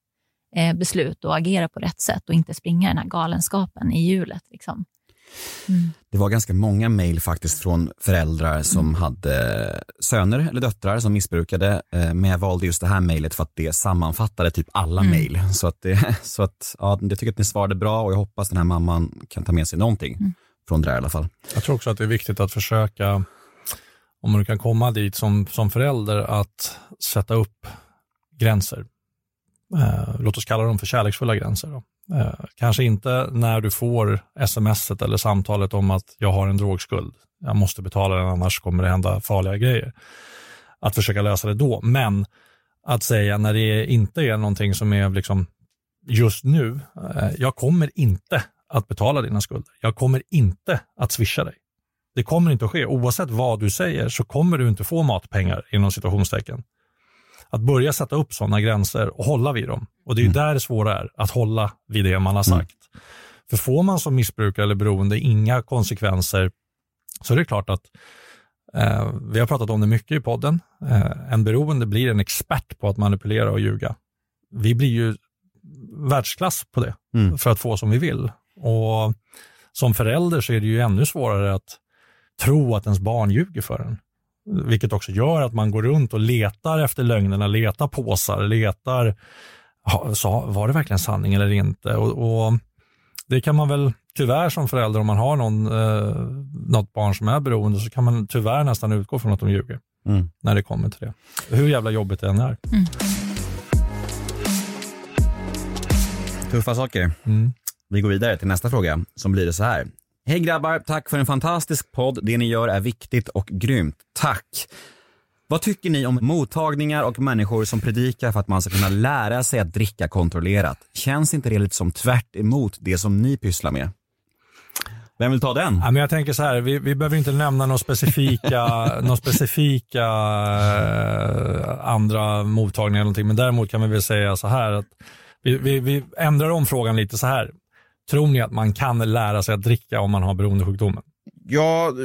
[SPEAKER 4] beslut och agera på rätt sätt och inte springa den här galenskapen i hjulet. Liksom. Mm.
[SPEAKER 2] Det var ganska många mejl faktiskt från föräldrar som hade söner eller döttrar som missbrukade, eh, men jag valde just det här mejlet för att det sammanfattade typ alla
[SPEAKER 4] Mm.
[SPEAKER 2] mejl. Så att, det, så att ja, jag tycker att ni svarade bra och jag hoppas den här mamman kan ta med sig någonting
[SPEAKER 4] Mm.
[SPEAKER 2] från det där i alla fall.
[SPEAKER 3] Jag tror också att det är viktigt att försöka, om man kan komma dit som, som förälder, att sätta upp gränser. Eh, låt oss kalla dem för kärleksfulla gränser. Då. Eh, kanske inte när du får smset eller samtalet om att jag har en drogskuld. Jag måste betala den annars kommer det hända farliga grejer. Att försöka lösa det då, men att säga när det inte är någonting som är liksom just nu, eh, jag kommer inte att betala dina skulder. Jag kommer inte att swisha dig. Det kommer inte att ske. Oavsett vad du säger så kommer du inte få matpengar inom situationstecken. Att börja sätta upp sådana gränser och hålla vid dem. Och det är ju där det svåra är, att hålla vid det man har sagt. För får man som missbrukare eller beroende inga konsekvenser så är det klart att eh, vi har pratat om det mycket i podden. Eh, en beroende blir en expert på att manipulera och ljuga. Vi blir ju världsklass på det
[SPEAKER 2] Mm.
[SPEAKER 3] för att få som vi vill. Och som förälder så är det ju ännu svårare att tro att ens barn ljuger för en. Vilket också gör att man går runt och letar efter lögnerna, letar påsar, letar, sa, var det verkligen sanning eller inte? Och, och det kan man väl tyvärr som förälder, om man har någon, eh, något barn som är beroende, så kan man tyvärr nästan utgå från att de ljuger
[SPEAKER 2] Mm.
[SPEAKER 3] när det kommer till det. Hur jävla jobbigt det än är.
[SPEAKER 2] Tuffa saker.
[SPEAKER 3] Mm.
[SPEAKER 2] Vi går vidare till nästa fråga som blir så här. Hej grabbar, tack för en fantastisk podd. Det ni gör är viktigt och grymt. Tack. Vad tycker ni om mottagningar och människor som predikar för att man ska kunna lära sig att dricka kontrollerat? Känns inte det lite som tvärt emot det som ni pysslar med? Vem vill ta den?
[SPEAKER 3] Ja, men jag tänker så här, vi, vi behöver inte nämna några specifika, några specifika eh, andra mottagningar eller någonting, men däremot kan vi väl säga så här att vi, vi, vi ändrar om frågan lite så här. Tror ni att man kan lära sig att dricka om man har beroendesjukdomen?
[SPEAKER 5] Jag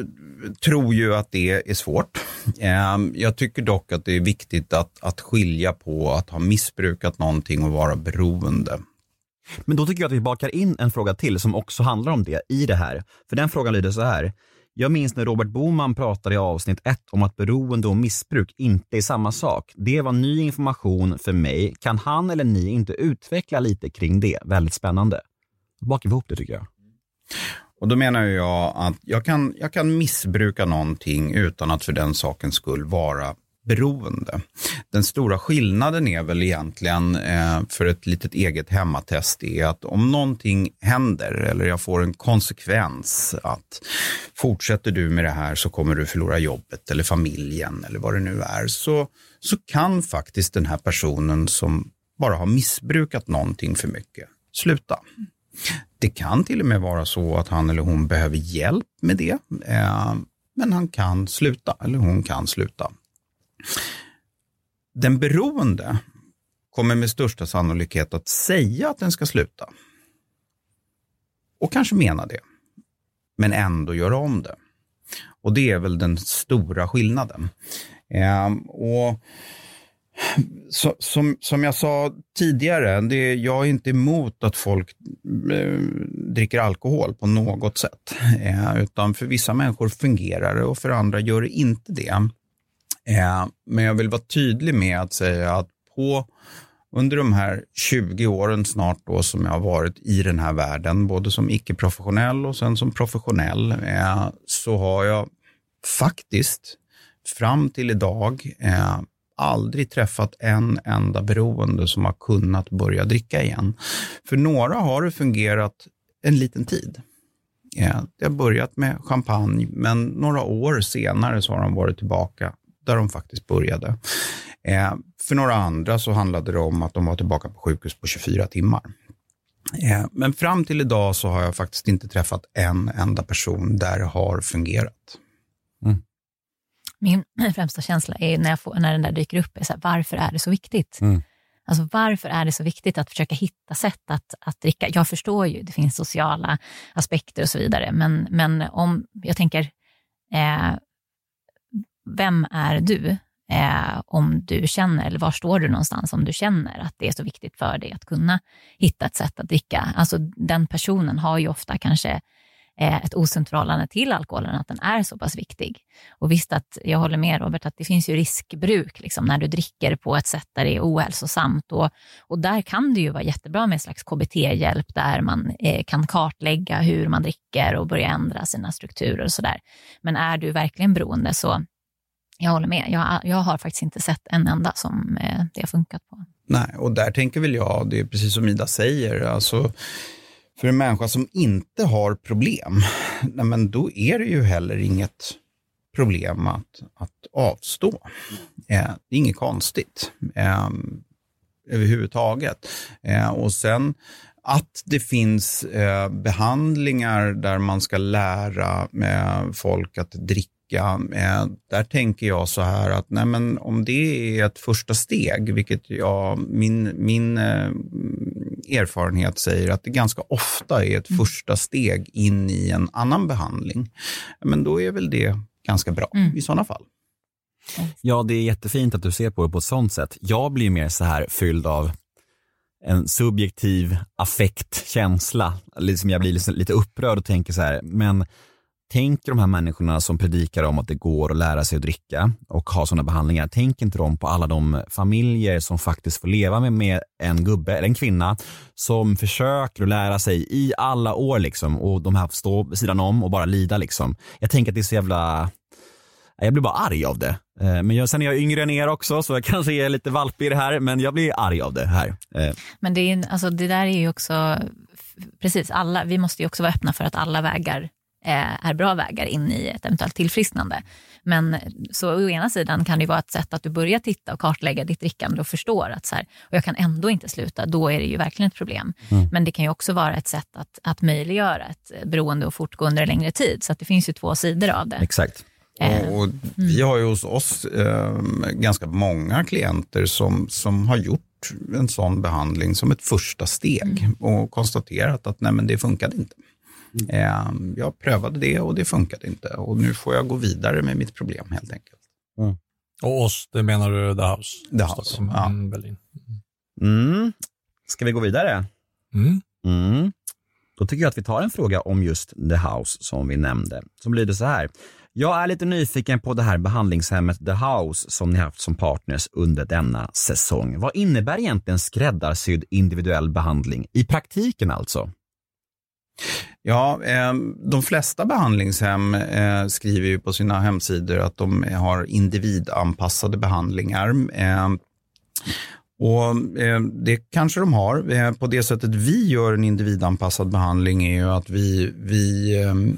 [SPEAKER 5] tror ju att det är svårt. Ehm, Jag tycker dock att det är viktigt att, att skilja på att ha missbrukat någonting och vara beroende.
[SPEAKER 2] Men då tycker jag att vi bakar in en fråga till som också handlar om det i det här. För den frågan lyder så här. Jag minns när Robert Boman pratade i avsnitt ett om att beroende och missbruk inte är samma sak. Det var ny information för mig. Kan han eller ni inte utveckla lite kring det? Väldigt spännande. Då bakar vi ihop det tycker jag.
[SPEAKER 5] Och då menar jag att jag kan, jag kan missbruka någonting utan att för den sakens skull vara beroende. Den stora skillnaden är väl egentligen eh, för ett litet eget hemmatest är att om någonting händer eller jag får en konsekvens att fortsätter du med det här så kommer du förlora jobbet eller familjen eller vad det nu är så, så kan faktiskt den här personen som bara har missbrukat någonting för mycket sluta. Det kan till och med vara så att han eller hon behöver hjälp med det, eh, men han kan sluta, eller hon kan sluta. Den beroende kommer med största sannolikhet att säga att den ska sluta. Och kanske mena det, men ändå göra om det. Och det är väl den stora skillnaden. Eh, och så, som, som jag sa tidigare, det, jag är inte emot att folk eh, dricker alkohol på något sätt. Eh, utan för vissa människor fungerar det och för andra gör det inte det. Eh, men jag vill vara tydlig med att säga att på under de här 20 åren snart då som jag har varit i den här världen, både som icke-professionell och sen som professionell, eh, så har jag faktiskt fram till idag eh, aldrig träffat en enda beroende som har kunnat börja dricka igen. För några har det fungerat en liten tid. Det har börjat med champagne, men några år senare så har de varit tillbaka där de faktiskt började. Eh, för några andra så handlade det om att de var tillbaka på sjukhus på 24 timmar. Eh, men fram till idag så har jag faktiskt inte träffat en enda person där det har fungerat.
[SPEAKER 4] Min främsta känsla är när, jag får, när den där dyker upp, är så här, varför är det så viktigt? Mm. Alltså varför är det så viktigt att försöka hitta sätt att, att dricka? Jag förstår ju, det finns sociala aspekter och så vidare, men, men om jag tänker, eh, vem är du? Eh, om du känner, eller var står du någonstans om du känner att det är så viktigt för dig att kunna hitta ett sätt att dricka. Alltså den personen har ju ofta kanske Eh, ett osunt förhållande till alkoholen, att den är så pass viktig. Och visst att jag håller med Robert, att det finns ju riskbruk liksom, när du dricker på ett sätt där det är ohälsosamt. Och, och där kan det ju vara jättebra med en slags KBT-hjälp där man eh, kan kartlägga hur man dricker och börja ändra sina strukturer och sådär. Men är du verkligen beroende så jag håller med. Jag, jag har faktiskt inte sett en enda som eh, det har funkat på.
[SPEAKER 5] Nej, och där tänker väl jag, det är precis som Ida säger, alltså för en människa som inte har problem, nej men då är det ju heller inget problem att, att avstå. Eh, det är inget konstigt eh, överhuvudtaget. Eh, och sen att det finns eh, behandlingar där man ska lära eh, folk att dricka Eh, där tänker jag så här att nej men om det är ett första steg, vilket jag, min, min eh, erfarenhet säger att det ganska ofta är ett mm. första steg in i en annan behandling, men då är väl det ganska bra mm. i sådana fall.
[SPEAKER 2] Ja, det är jättefint att du ser på det på ett sånt sätt. Jag blir mer så här fylld av en subjektiv affektkänsla. Liksom jag blir lite upprörd och tänker så här, men Tänk de här människorna som predikar om att det går att lära sig att dricka och ha sådana behandlingar, Tänk inte de på alla de familjer som faktiskt får leva med, med en gubbe eller en kvinna som försöker att lära sig i alla år liksom och de här får stå vid sidan om och bara lida liksom. Jag tänker att det är så jävla jag blir bara arg av det. Eh, men jag, sen är jag yngre än er också, så jag kanske är lite valpig i det här, men jag blir arg av det här. Eh.
[SPEAKER 4] Men det, är, alltså, det där är ju också, precis, alla, vi måste ju också vara öppna för att alla vägar är bra vägar in i ett eventuellt tillfrisknande. Men så å ena sidan kan det vara ett sätt att du börjar titta och kartlägga ditt drickande och förstår att så här, och jag kan ändå inte sluta, då är det ju verkligen ett problem. Mm. Men det kan ju också vara ett sätt att, att möjliggöra ett beroende och fortgå under en längre tid. Så att det finns ju två sidor av det.
[SPEAKER 2] Exakt.
[SPEAKER 5] Eh, och, och vi har ju hos oss eh, ganska många klienter som, som har gjort en sån behandling som ett första steg mm. och konstaterat att nej, men det funkade inte. Mm. Jag prövade det och det funkade inte och nu får jag gå vidare med mitt problem helt enkelt.
[SPEAKER 3] Mm. Och oss, det menar du The House?
[SPEAKER 5] The House, ja. Mm, Berlin.
[SPEAKER 2] Mm. Ska vi gå vidare? Mm. Mm. Då tycker jag att vi tar en fråga om just The House som vi nämnde, som lyder så här. Jag är lite nyfiken på det här behandlingshemmet The House som ni haft som partners under denna säsong. Vad innebär egentligen skräddarsydd individuell behandling i praktiken alltså?
[SPEAKER 5] Ja, ehm, de flesta behandlingshem eh, skriver ju på sina hemsidor att de har individanpassade behandlingar. Ehm, och eh, Det kanske de har. Eh, på det sättet vi gör en individanpassad behandling är ju att vi, vi ehm,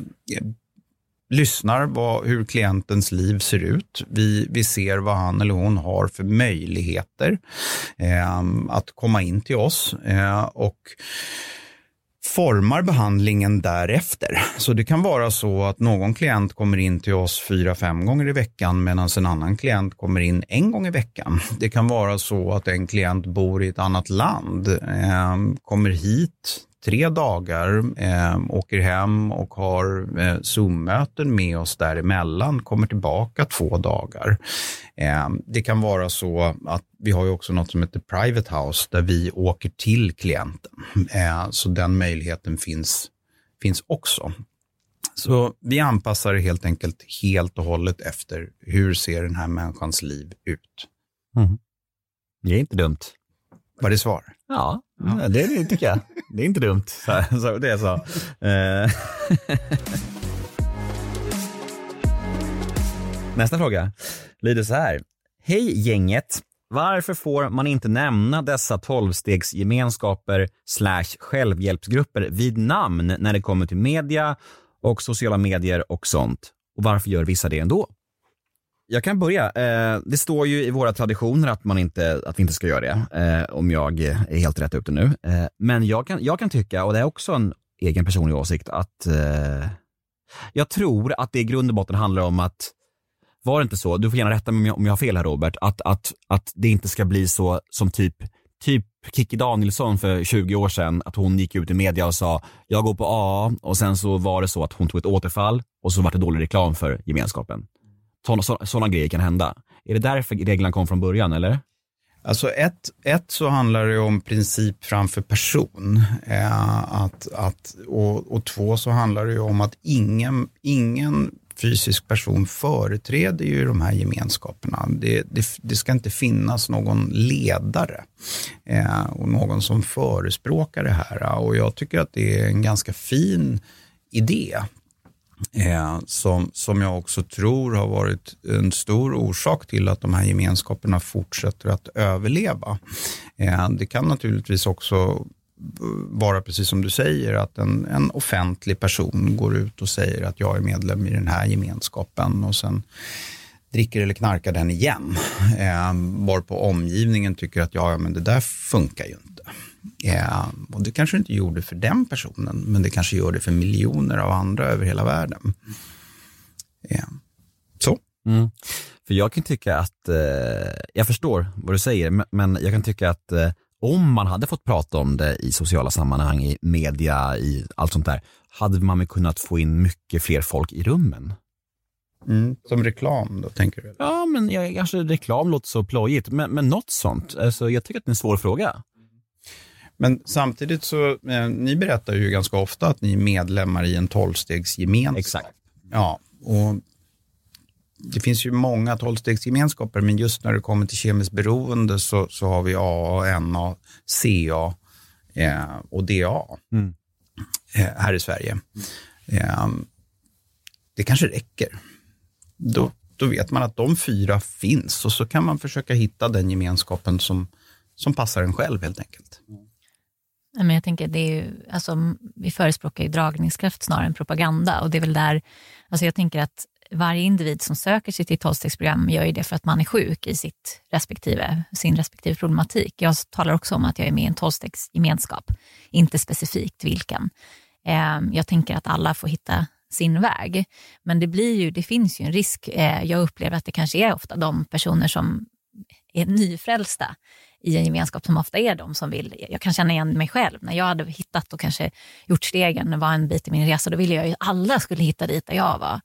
[SPEAKER 5] lyssnar vad, hur klientens liv ser ut. Vi, vi ser vad han eller hon har för möjligheter att komma in till oss. Och formar behandlingen därefter. Så det kan vara så att någon klient kommer in till oss fyra, fem gånger i veckan medan en annan klient kommer in en gång i veckan. Det kan vara så att en klient bor i ett annat land, eh, kommer hit tre dagar, eh, åker hem och har eh, Zoom-möten med oss däremellan, kommer tillbaka två dagar. Eh, det kan vara så att vi har ju också något som heter Private House där vi åker till klienten. Eh, så den möjligheten finns, finns också. Så vi anpassar det helt enkelt helt och hållet efter hur ser den här människans liv ut. Mm.
[SPEAKER 2] Det är inte dumt.
[SPEAKER 5] Var det svar?
[SPEAKER 2] Ja, det, det tycker jag. Det är inte dumt. Så, här, så det är så. Eh. Nästa fråga lyder så här. Hej gänget. Varför får man inte nämna dessa tolvstegsgemenskaper slash självhjälpsgrupper vid namn när det kommer till media och sociala medier och sånt? Och varför gör vissa det ändå? Jag kan börja. Eh, det står ju i våra traditioner att, man inte, att vi inte ska göra det, eh, om jag är helt rätt ute nu. Eh, men jag kan, jag kan tycka, och det är också en egen personlig åsikt, att eh, jag tror att det i grund och botten handlar om att var det inte så, du får gärna rätta mig om jag har fel här Robert, att, att, att det inte ska bli så som typ, typ Kikki Danielsson för 20 år sedan, att hon gick ut i media och sa jag går på AA och sen så var det så att hon tog ett återfall och så var det dålig reklam för gemenskapen. Sådana, sådana grejer kan hända. Är det därför reglerna kom från början eller?
[SPEAKER 5] Alltså ett, ett så handlar det om princip framför person. Eh, att, att, och, och två så handlar det om att ingen, ingen fysisk person företräder ju de här gemenskaperna. Det, det, det ska inte finnas någon ledare eh, och någon som förespråkar det här. Och jag tycker att det är en ganska fin idé. Eh, som, som jag också tror har varit en stor orsak till att de här gemenskaperna fortsätter att överleva. Eh, det kan naturligtvis också eh, vara precis som du säger, att en, en offentlig person går ut och säger att jag är medlem i den här gemenskapen och sen dricker eller knarkar den igen. Eh, varpå omgivningen tycker att ja, men det där funkar ju inte. Eh, och det kanske inte gjorde för den personen, men det kanske gör det för miljoner av andra över hela världen. Eh, så.
[SPEAKER 2] Mm. För jag kan tycka att, eh, jag förstår vad du säger, men jag kan tycka att eh, om man hade fått prata om det i sociala sammanhang, i media, i allt sånt där, hade man kunnat få in mycket fler folk i rummen.
[SPEAKER 5] Mm, som reklam då, tänker du?
[SPEAKER 2] Ja, men jag, kanske reklam låter så plojigt, men, men något sånt. Alltså, jag tycker att det är en svår fråga.
[SPEAKER 5] Men samtidigt så, eh, ni berättar ju ganska ofta att ni är medlemmar i en tolvstegsgemenskap.
[SPEAKER 2] Exakt.
[SPEAKER 5] Ja, och det finns ju många tolvstegsgemenskaper, men just när det kommer till kemiskt beroende så, så har vi AA, NA, CA eh, och DA mm. eh, här i Sverige. Eh, det kanske räcker. Då, då vet man att de fyra finns och så kan man försöka hitta den gemenskapen som, som passar en själv helt enkelt.
[SPEAKER 4] Men jag tänker, det är ju, alltså, vi förespråkar ju dragningskraft snarare än propaganda och det är väl där, alltså jag tänker att varje individ som söker sig till tolvstegsprogram gör ju det för att man är sjuk i sitt respektive, sin respektive problematik. Jag talar också om att jag är med i en tolvstegsgemenskap, inte specifikt vilken. Ehm, jag tänker att alla får hitta sin väg. Men det, blir ju, det finns ju en risk. Eh, jag upplever att det kanske är ofta de personer som är nyfrälsta i en gemenskap som ofta är de som vill, jag kan känna igen mig själv, när jag hade hittat och kanske gjort stegen, och var en bit i min resa, då ville jag ju att alla skulle hitta dit där jag var.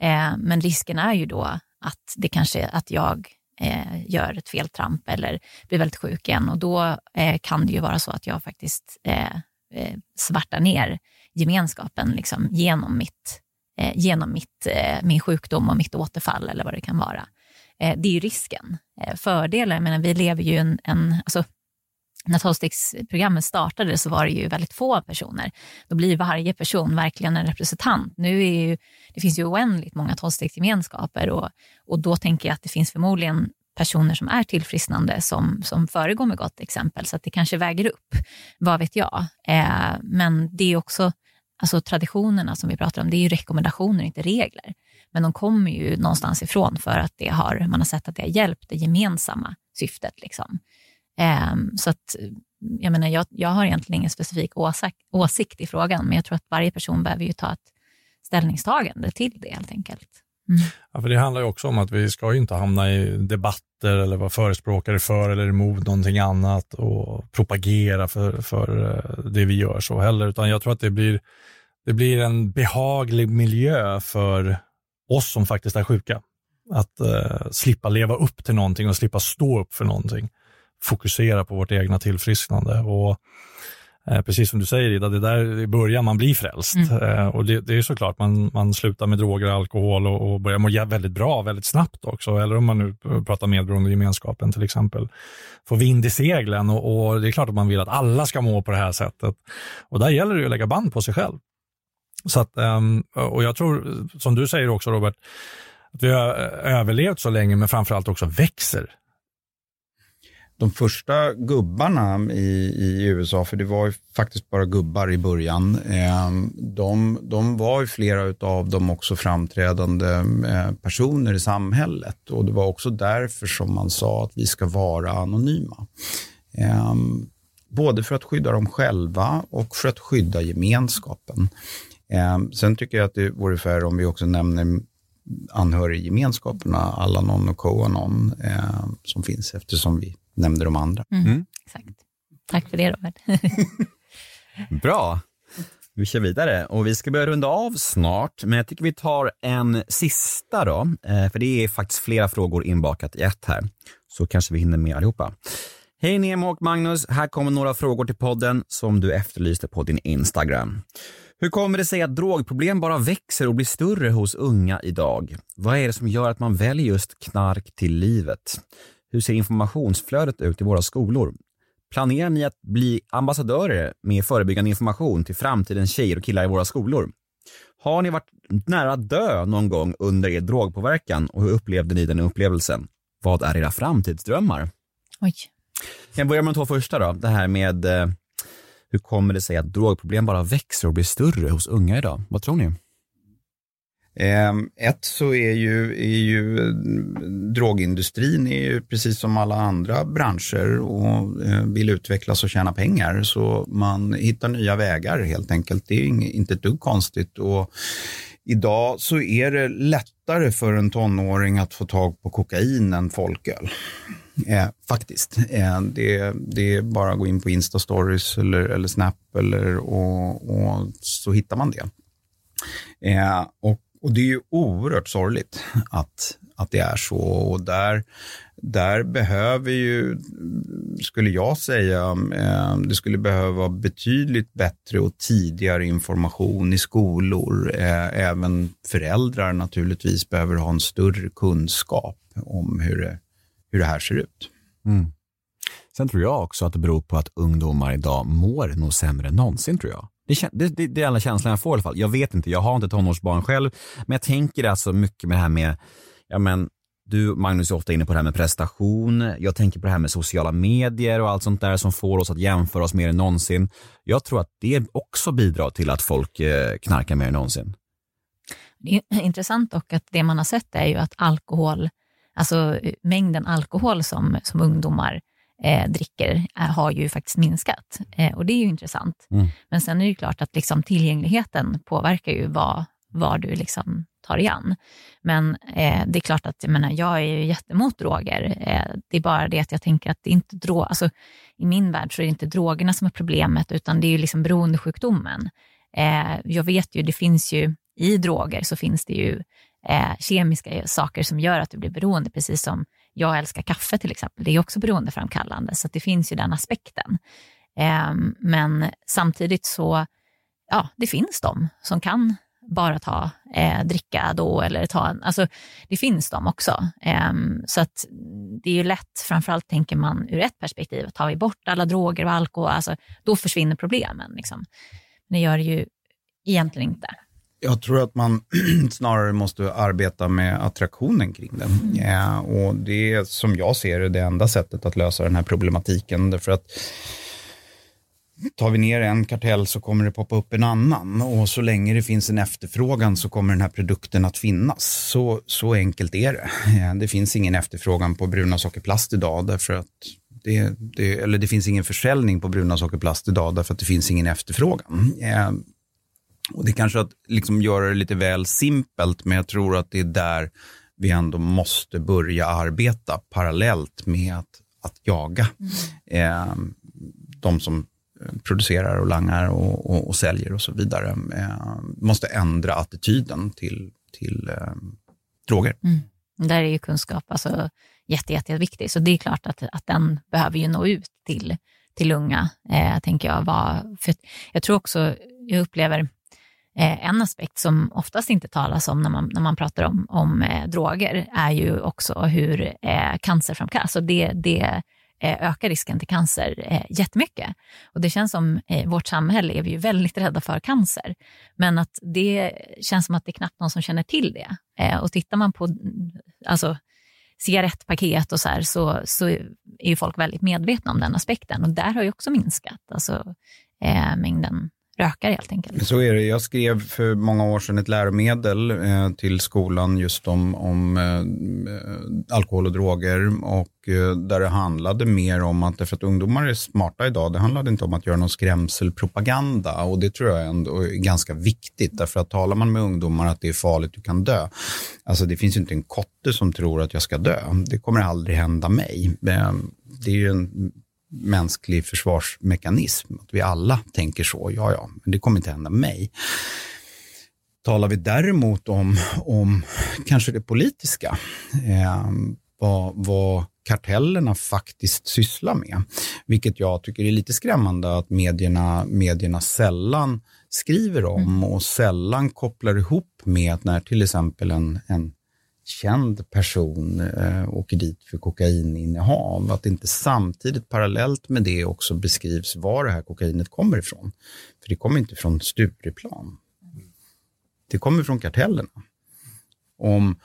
[SPEAKER 4] Eh, men risken är ju då att det kanske att jag eh, gör ett feltramp eller blir väldigt sjuk igen och då eh, kan det ju vara så att jag faktiskt eh, eh svartar ner gemenskapen liksom, genom, mitt, eh, genom mitt, eh, min sjukdom och mitt återfall eller vad det kan vara. Eh, det är ju risken. Eh, Fördelar, jag menar, vi lever ju en, en alltså, när tolvstegsprogrammet startade så var det ju väldigt få personer. Då blir varje person verkligen en representant. Nu är ju, det finns ju oändligt många tolvstegsgemenskaper och, och då tänker jag att det finns förmodligen personer som är tillfrisknande som, som föregår med gott exempel, så att det kanske väger upp. Vad vet jag? Eh, men det är också, alltså traditionerna som vi pratar om, det är ju rekommendationer, inte regler. Men de kommer ju någonstans ifrån för att det har, man har sett att det har hjälpt det gemensamma syftet. Liksom. Um, så att, jag, menar, jag, jag har egentligen ingen specifik åsikt, åsikt i frågan, men jag tror att varje person behöver ju ta ett ställningstagande till det helt enkelt.
[SPEAKER 3] Mm. Ja, för det handlar ju också om att vi ska inte hamna i debatter eller vara förespråkare för eller emot någonting annat och propagera för, för eh, det vi gör så heller, utan jag tror att det blir, det blir en behaglig miljö för oss som faktiskt är sjuka. Att uh, slippa leva upp till någonting och slippa stå upp för någonting fokusera på vårt egna tillfrisknande. Och, Eh, precis som du säger Ida, det är där i början man blir frälst.
[SPEAKER 4] Mm.
[SPEAKER 3] Eh, och det, det är såklart, man, man slutar med droger och alkohol och, och börjar må väldigt bra väldigt snabbt också. Eller om man nu pratar medberoende gemenskapen till exempel. Får vind i seglen och, och det är klart att man vill att alla ska må på det här sättet. Och där gäller det att lägga band på sig själv. Så att, ehm, och jag tror, som du säger också Robert, att vi har eh, överlevt så länge men framförallt också växer
[SPEAKER 5] de första gubbarna i, i USA, för det var ju faktiskt bara gubbar i början, ehm, de, de var ju flera av dem också framträdande eh, personer i samhället och det var också därför som man sa att vi ska vara anonyma. Ehm, både för att skydda dem själva och för att skydda gemenskapen. Eh, sen tycker jag att det vore fair om vi också nämner anhöriggemenskaperna, Alanon och Koanon, eh, som finns eftersom vi nämnde de andra.
[SPEAKER 4] Mm. Mm. Exakt. Tack för det Robert.
[SPEAKER 2] Bra. Vi kör vidare och vi ska börja runda av snart, men jag tycker vi tar en sista då, eh, för det är faktiskt flera frågor inbakat i ett här, så kanske vi hinner med allihopa. Hej Nemo och Magnus, här kommer några frågor till podden som du efterlyste på din Instagram. Hur kommer det sig att drogproblem bara växer och blir större hos unga idag? Vad är det som gör att man väljer just knark till livet? Hur ser informationsflödet ut i våra skolor? Planerar ni att bli ambassadörer med förebyggande information till framtidens tjejer och killar i våra skolor? Har ni varit nära att dö någon gång under er drogpåverkan och hur upplevde ni den upplevelsen? Vad är era framtidsdrömmar?
[SPEAKER 4] Oj.
[SPEAKER 2] Jag börjar med de två första då. Det här med eh, hur kommer det sig att drogproblem bara växer och blir större hos unga idag? Vad tror ni?
[SPEAKER 5] Ehm, ett så är ju, är ju drogindustrin är ju precis som alla andra branscher och eh, vill utvecklas och tjäna pengar. Så man hittar nya vägar helt enkelt. Det är inte ett dugg konstigt. Och idag så är det lättare för en tonåring att få tag på kokain än folköl. Eh, faktiskt. Eh, det, det, är bara att gå in på Insta-stories eller, eller Snap eller, och, och så hittar man det. Eh, och och det är ju oerhört sorgligt att, att det är så. Och där, där behöver ju, skulle jag säga, eh, det skulle behöva betydligt bättre och tidigare information i skolor. Eh, även föräldrar naturligtvis behöver ha en större kunskap om hur det, hur det här ser ut. Mm.
[SPEAKER 2] Sen tror jag också att det beror på att ungdomar idag mår nog sämre än någonsin tror jag. Det, det, det, det är alla känslan jag får i alla fall. Jag vet inte, jag har inte tonårsbarn själv, men jag tänker alltså mycket med det här med, ja men, du Magnus är ofta inne på det här med prestation. Jag tänker på det här med sociala medier och allt sånt där som får oss att jämföra oss mer än någonsin. Jag tror att det också bidrar till att folk eh, knarkar mer än någonsin.
[SPEAKER 4] Det är intressant dock att det man har sett är ju att alkohol, alltså mängden alkohol som, som ungdomar eh, dricker eh, har ju faktiskt minskat. Eh, och det är ju intressant. Mm. Men sen är det klart att liksom, tillgängligheten påverkar ju vad, vad du liksom tar igen. Men eh, det är klart att jag, menar, jag är ju jättemot droger. Eh, det är bara det att jag tänker att det inte drog, alltså, i min värld så är det inte drogerna som är problemet, utan det är ju liksom beroendesjukdomen. Eh, jag vet ju, det finns ju i droger så finns det ju eh, kemiska saker som gör att du blir beroende, precis som jag älskar kaffe till exempel. Det är också beroendeframkallande, så det finns ju den aspekten. Eh, men samtidigt så, ja, det finns de som kan bara ta, eh, dricka då eller ta en, alltså det finns de också. Eh, så att det är ju lätt, framförallt tänker man ur ett perspektiv, tar vi bort alla droger och alkohol, alltså, då försvinner problemen. Liksom. Men det gör det ju egentligen inte.
[SPEAKER 5] Jag tror att man snarare måste arbeta med attraktionen kring den. Mm. Ja, och det är som jag ser det det enda sättet att lösa den här problematiken. Därför att tar vi ner en kartell så kommer det poppa upp en annan. Och så länge det finns en efterfrågan så kommer den här produkten att finnas. Så, så enkelt är det. Ja, det finns ingen efterfrågan på bruna sockerplast idag därför att det, det, eller det finns ingen försäljning på bruna sockerplast idag därför att det finns ingen efterfrågan. Och det kanske att liksom göra det lite väl simpelt, men jag tror att det är där vi ändå måste börja arbeta parallellt med att, att jaga mm. eh, de som producerar och langar och, och, och säljer och så vidare. Eh, måste ändra attityden till, till eh, droger. Mm.
[SPEAKER 4] Där är ju kunskap alltså jätte, jätte, jätteviktig, så det är klart att, att den behöver ju nå ut till till unga, eh, tänker jag. Var, för jag tror också, jag upplever eh, en aspekt som oftast inte talas om när man, när man pratar om, om eh, droger, är ju också hur eh, cancer framkallas. Alltså det, det eh, ökar risken till cancer eh, jättemycket. Och det känns som, i eh, vårt samhälle är vi ju väldigt rädda för cancer. Men att det känns som att det är knappt någon som känner till det. Eh, och tittar man på alltså, cigarettpaket och så här, så, så är ju folk väldigt medvetna om den aspekten. Och där har ju också minskat, alltså eh, mängden rökare helt enkelt.
[SPEAKER 5] Så är det. Jag skrev för många år sedan ett läromedel eh, till skolan just om, om eh, alkohol och droger och eh, där det handlade mer om att, därför att ungdomar är smarta idag, det handlade inte om att göra någon skrämselpropaganda och det tror jag ändå är ganska viktigt därför att talar man med ungdomar att det är farligt, du kan dö. Alltså det finns ju inte en kotte som tror att jag ska dö. Det kommer aldrig hända mig. Det är ju en mänsklig försvarsmekanism. Att vi alla tänker så, ja ja, men det kommer inte hända mig. Talar vi däremot om, om kanske det politiska, eh, vad, vad kartellerna faktiskt sysslar med, vilket jag tycker är lite skrämmande att medierna, medierna sällan skriver om mm. och sällan kopplar ihop med att när till exempel en, en känd person eh, åker dit för kokaininnehav, att det inte samtidigt parallellt med det också beskrivs var det här kokainet kommer ifrån. För det kommer inte från Stureplan. Det kommer från kartellerna. Om,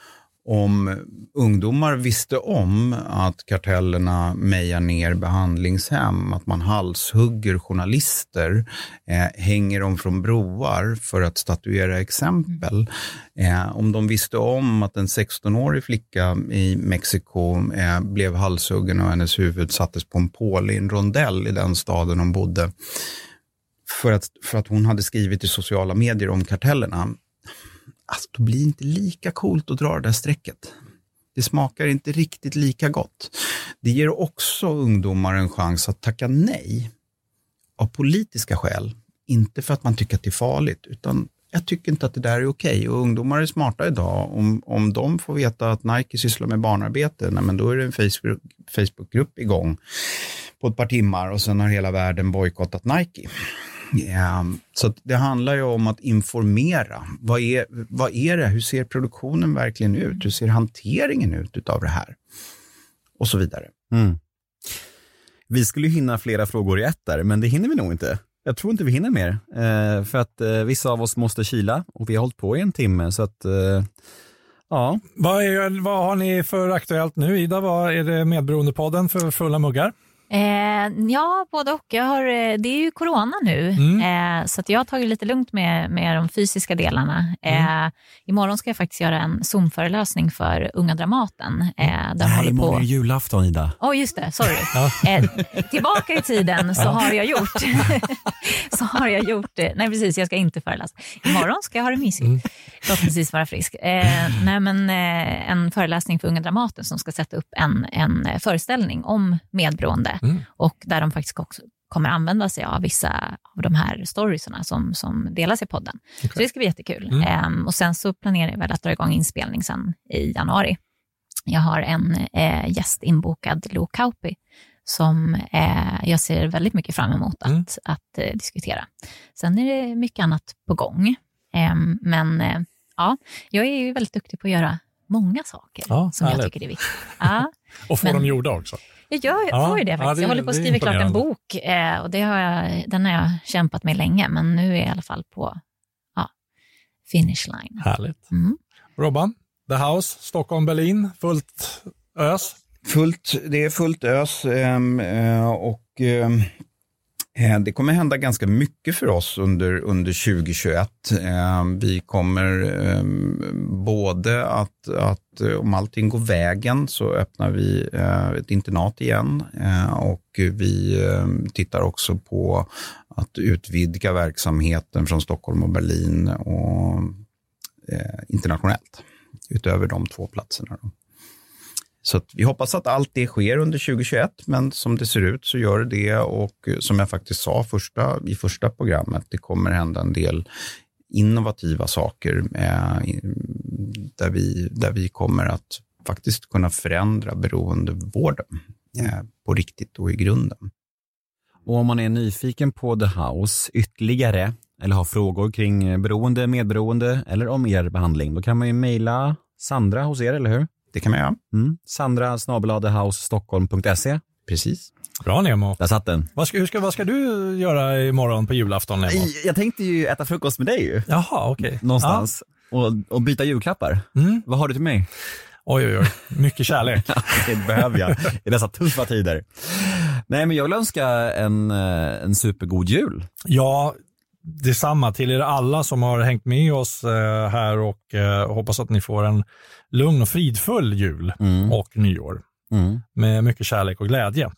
[SPEAKER 5] om ungdomar visste om att kartellerna mejar ner behandlingshem, att man halshugger journalister, eh, hänger dem från broar för att statuera exempel. Eh, om de visste om att en 16-årig flicka i Mexiko eh, blev halshuggen och hennes huvud sattes på en pål i en rondell i den staden hon bodde, för att, för att hon hade skrivit i sociala medier om kartellerna, alltså, då blir det inte lika coolt att dra det där strecket. Det smakar inte riktigt lika gott. Det ger också ungdomar en chans att tacka nej av politiska skäl. Inte för att man tycker att det är farligt, utan jag tycker inte att det där är okej. Okay. Och ungdomar är smarta idag. Om, om de får veta att Nike sysslar med barnarbete, nej, men då är det en Facebook, Facebookgrupp igång på ett par timmar och sen har hela världen bojkottat Nike. Ehm, så det handlar ju om att informera. Vad är, vad är det? Hur ser produktionen verkligen ut? Hur ser hanteringen ut av det här? Och så vidare. Mm.
[SPEAKER 2] Vi skulle hinna flera frågor i ett där, men det hinner vi nog inte. Jag tror inte vi hinner mer, eh, för att eh, vissa av oss måste kila och vi har hållit på i en timme. Så att, eh, ja.
[SPEAKER 3] Vad, är, vad har ni för aktuellt nu? Ida, vad är det Medberoendepodden för fulla muggar?
[SPEAKER 4] Eh, ja, både och. Jag har, eh, det är ju corona nu, mm. eh, så jag har tagit lite lugnt med, med de fysiska delarna. Mm. Eh, imorgon ska jag faktiskt göra en Zoom-föreläsning för Unga Dramaten.
[SPEAKER 2] Eh, där Nej, på... imorgon är julafton, Ida.
[SPEAKER 4] Åh, oh, just det. Sorry. eh, tillbaka i tiden så har jag gjort... så har jag gjort nej, precis. Jag ska inte föreläsa. Imorgon ska jag ha det mysigt. Mm. Förhoppningsvis vara frisk. Eh, nej, men, en föreläsning för Unga Dramaten som ska sätta upp en, en föreställning om medberoende Mm. Och där de faktiskt också kommer använda sig av vissa av de här storiesarna som, som delas i podden. Okay. Så det ska bli jättekul. Mm. Um, och sen så planerar jag väl att dra igång inspelning sen i januari. Jag har en eh, gäst inbokad, Lo Kauppi, som eh, jag ser väldigt mycket fram emot att, mm. att eh, diskutera. Sen är det mycket annat på gång. Um, men eh, ja, jag är ju väldigt duktig på att göra många saker ja, som härligt. jag tycker är viktigt. Ja,
[SPEAKER 3] och få men, dem gjorda också.
[SPEAKER 4] Jag gör, ja, får ju det faktiskt. Ja, det, jag håller på att skriva klart en bok eh, och det har jag, den har jag kämpat med länge, men nu är jag i alla fall på ja, finish line.
[SPEAKER 3] Härligt. Mm. Robban, The House, Stockholm, Berlin, fullt ös?
[SPEAKER 5] Fullt, det är fullt ös ehm, eh, och ehm, Eh, Eh, det kommer hända ganska mycket för oss under, under 2021. Eh, vi kommer ehm, både att, att eh, om allting går vägen så öppnar vi ett internat igen och vi ehm, tittar också på att utvidga verksamheten från Stockholm och Berlin och internationellt utöver de två platserna. Så vi hoppas att allt det sker under 2021, men som det ser ut så gör det det och som jag faktiskt sa första, i första programmet, det kommer hända en del innovativa saker eh, där, vi, där vi kommer att faktiskt kunna förändra beroendevården eh, på riktigt och i grunden.
[SPEAKER 2] Och om man är nyfiken på The House ytterligare eller har frågor kring beroende, medberoende eller om er behandling, då kan man ju mejla Sandra hos er, eller hur?
[SPEAKER 5] Det kan man göra.
[SPEAKER 2] Mm. Sandra snabelahthehousestockholm.se.
[SPEAKER 5] Precis.
[SPEAKER 3] Bra Nemo.
[SPEAKER 2] Där satt den.
[SPEAKER 3] Vad ska, hur ska, vad ska du göra imorgon på julafton Nemo?
[SPEAKER 2] Jag tänkte ju äta frukost med dig ju.
[SPEAKER 3] Jaha, okej.
[SPEAKER 2] Någonstans. Och, och byta julklappar.
[SPEAKER 3] Ja. Mm.
[SPEAKER 2] Vad har du till mig?
[SPEAKER 3] Oj, oj, oj. Mycket kärlek.
[SPEAKER 2] Det behöver jag i dessa tuffa tider. Nej, men jag vill önska en, eh, en supergod jul.
[SPEAKER 3] Ja, detsamma till er alla som har hängt med oss eh, här och eh, hoppas att ni får en lugn och fridfull jul
[SPEAKER 2] Mm.
[SPEAKER 3] och nyår
[SPEAKER 2] Mm.
[SPEAKER 3] med mycket kärlek och glädje.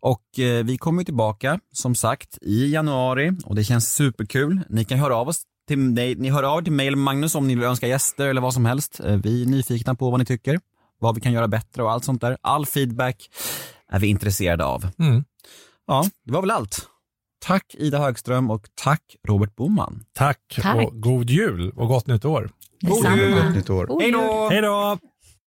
[SPEAKER 2] Och eh, vi kommer tillbaka som sagt i januari och det känns superkul. Ni kan höra av oss till mig, ni hör av er till mail Magnus om ni vill önska gäster eller vad som helst. Eh, vi är nyfikna på vad ni tycker, vad vi kan göra bättre och allt sånt där. All feedback är vi intresserade av.
[SPEAKER 3] Mm.
[SPEAKER 2] Ja, det var väl allt. Tack Ida Högström och tack Robert Boman.
[SPEAKER 3] Tack,
[SPEAKER 4] Tack.
[SPEAKER 3] och god jul och gott nytt år.
[SPEAKER 4] Detsamma.
[SPEAKER 5] Nytt år.
[SPEAKER 4] God jul.
[SPEAKER 3] Hej då!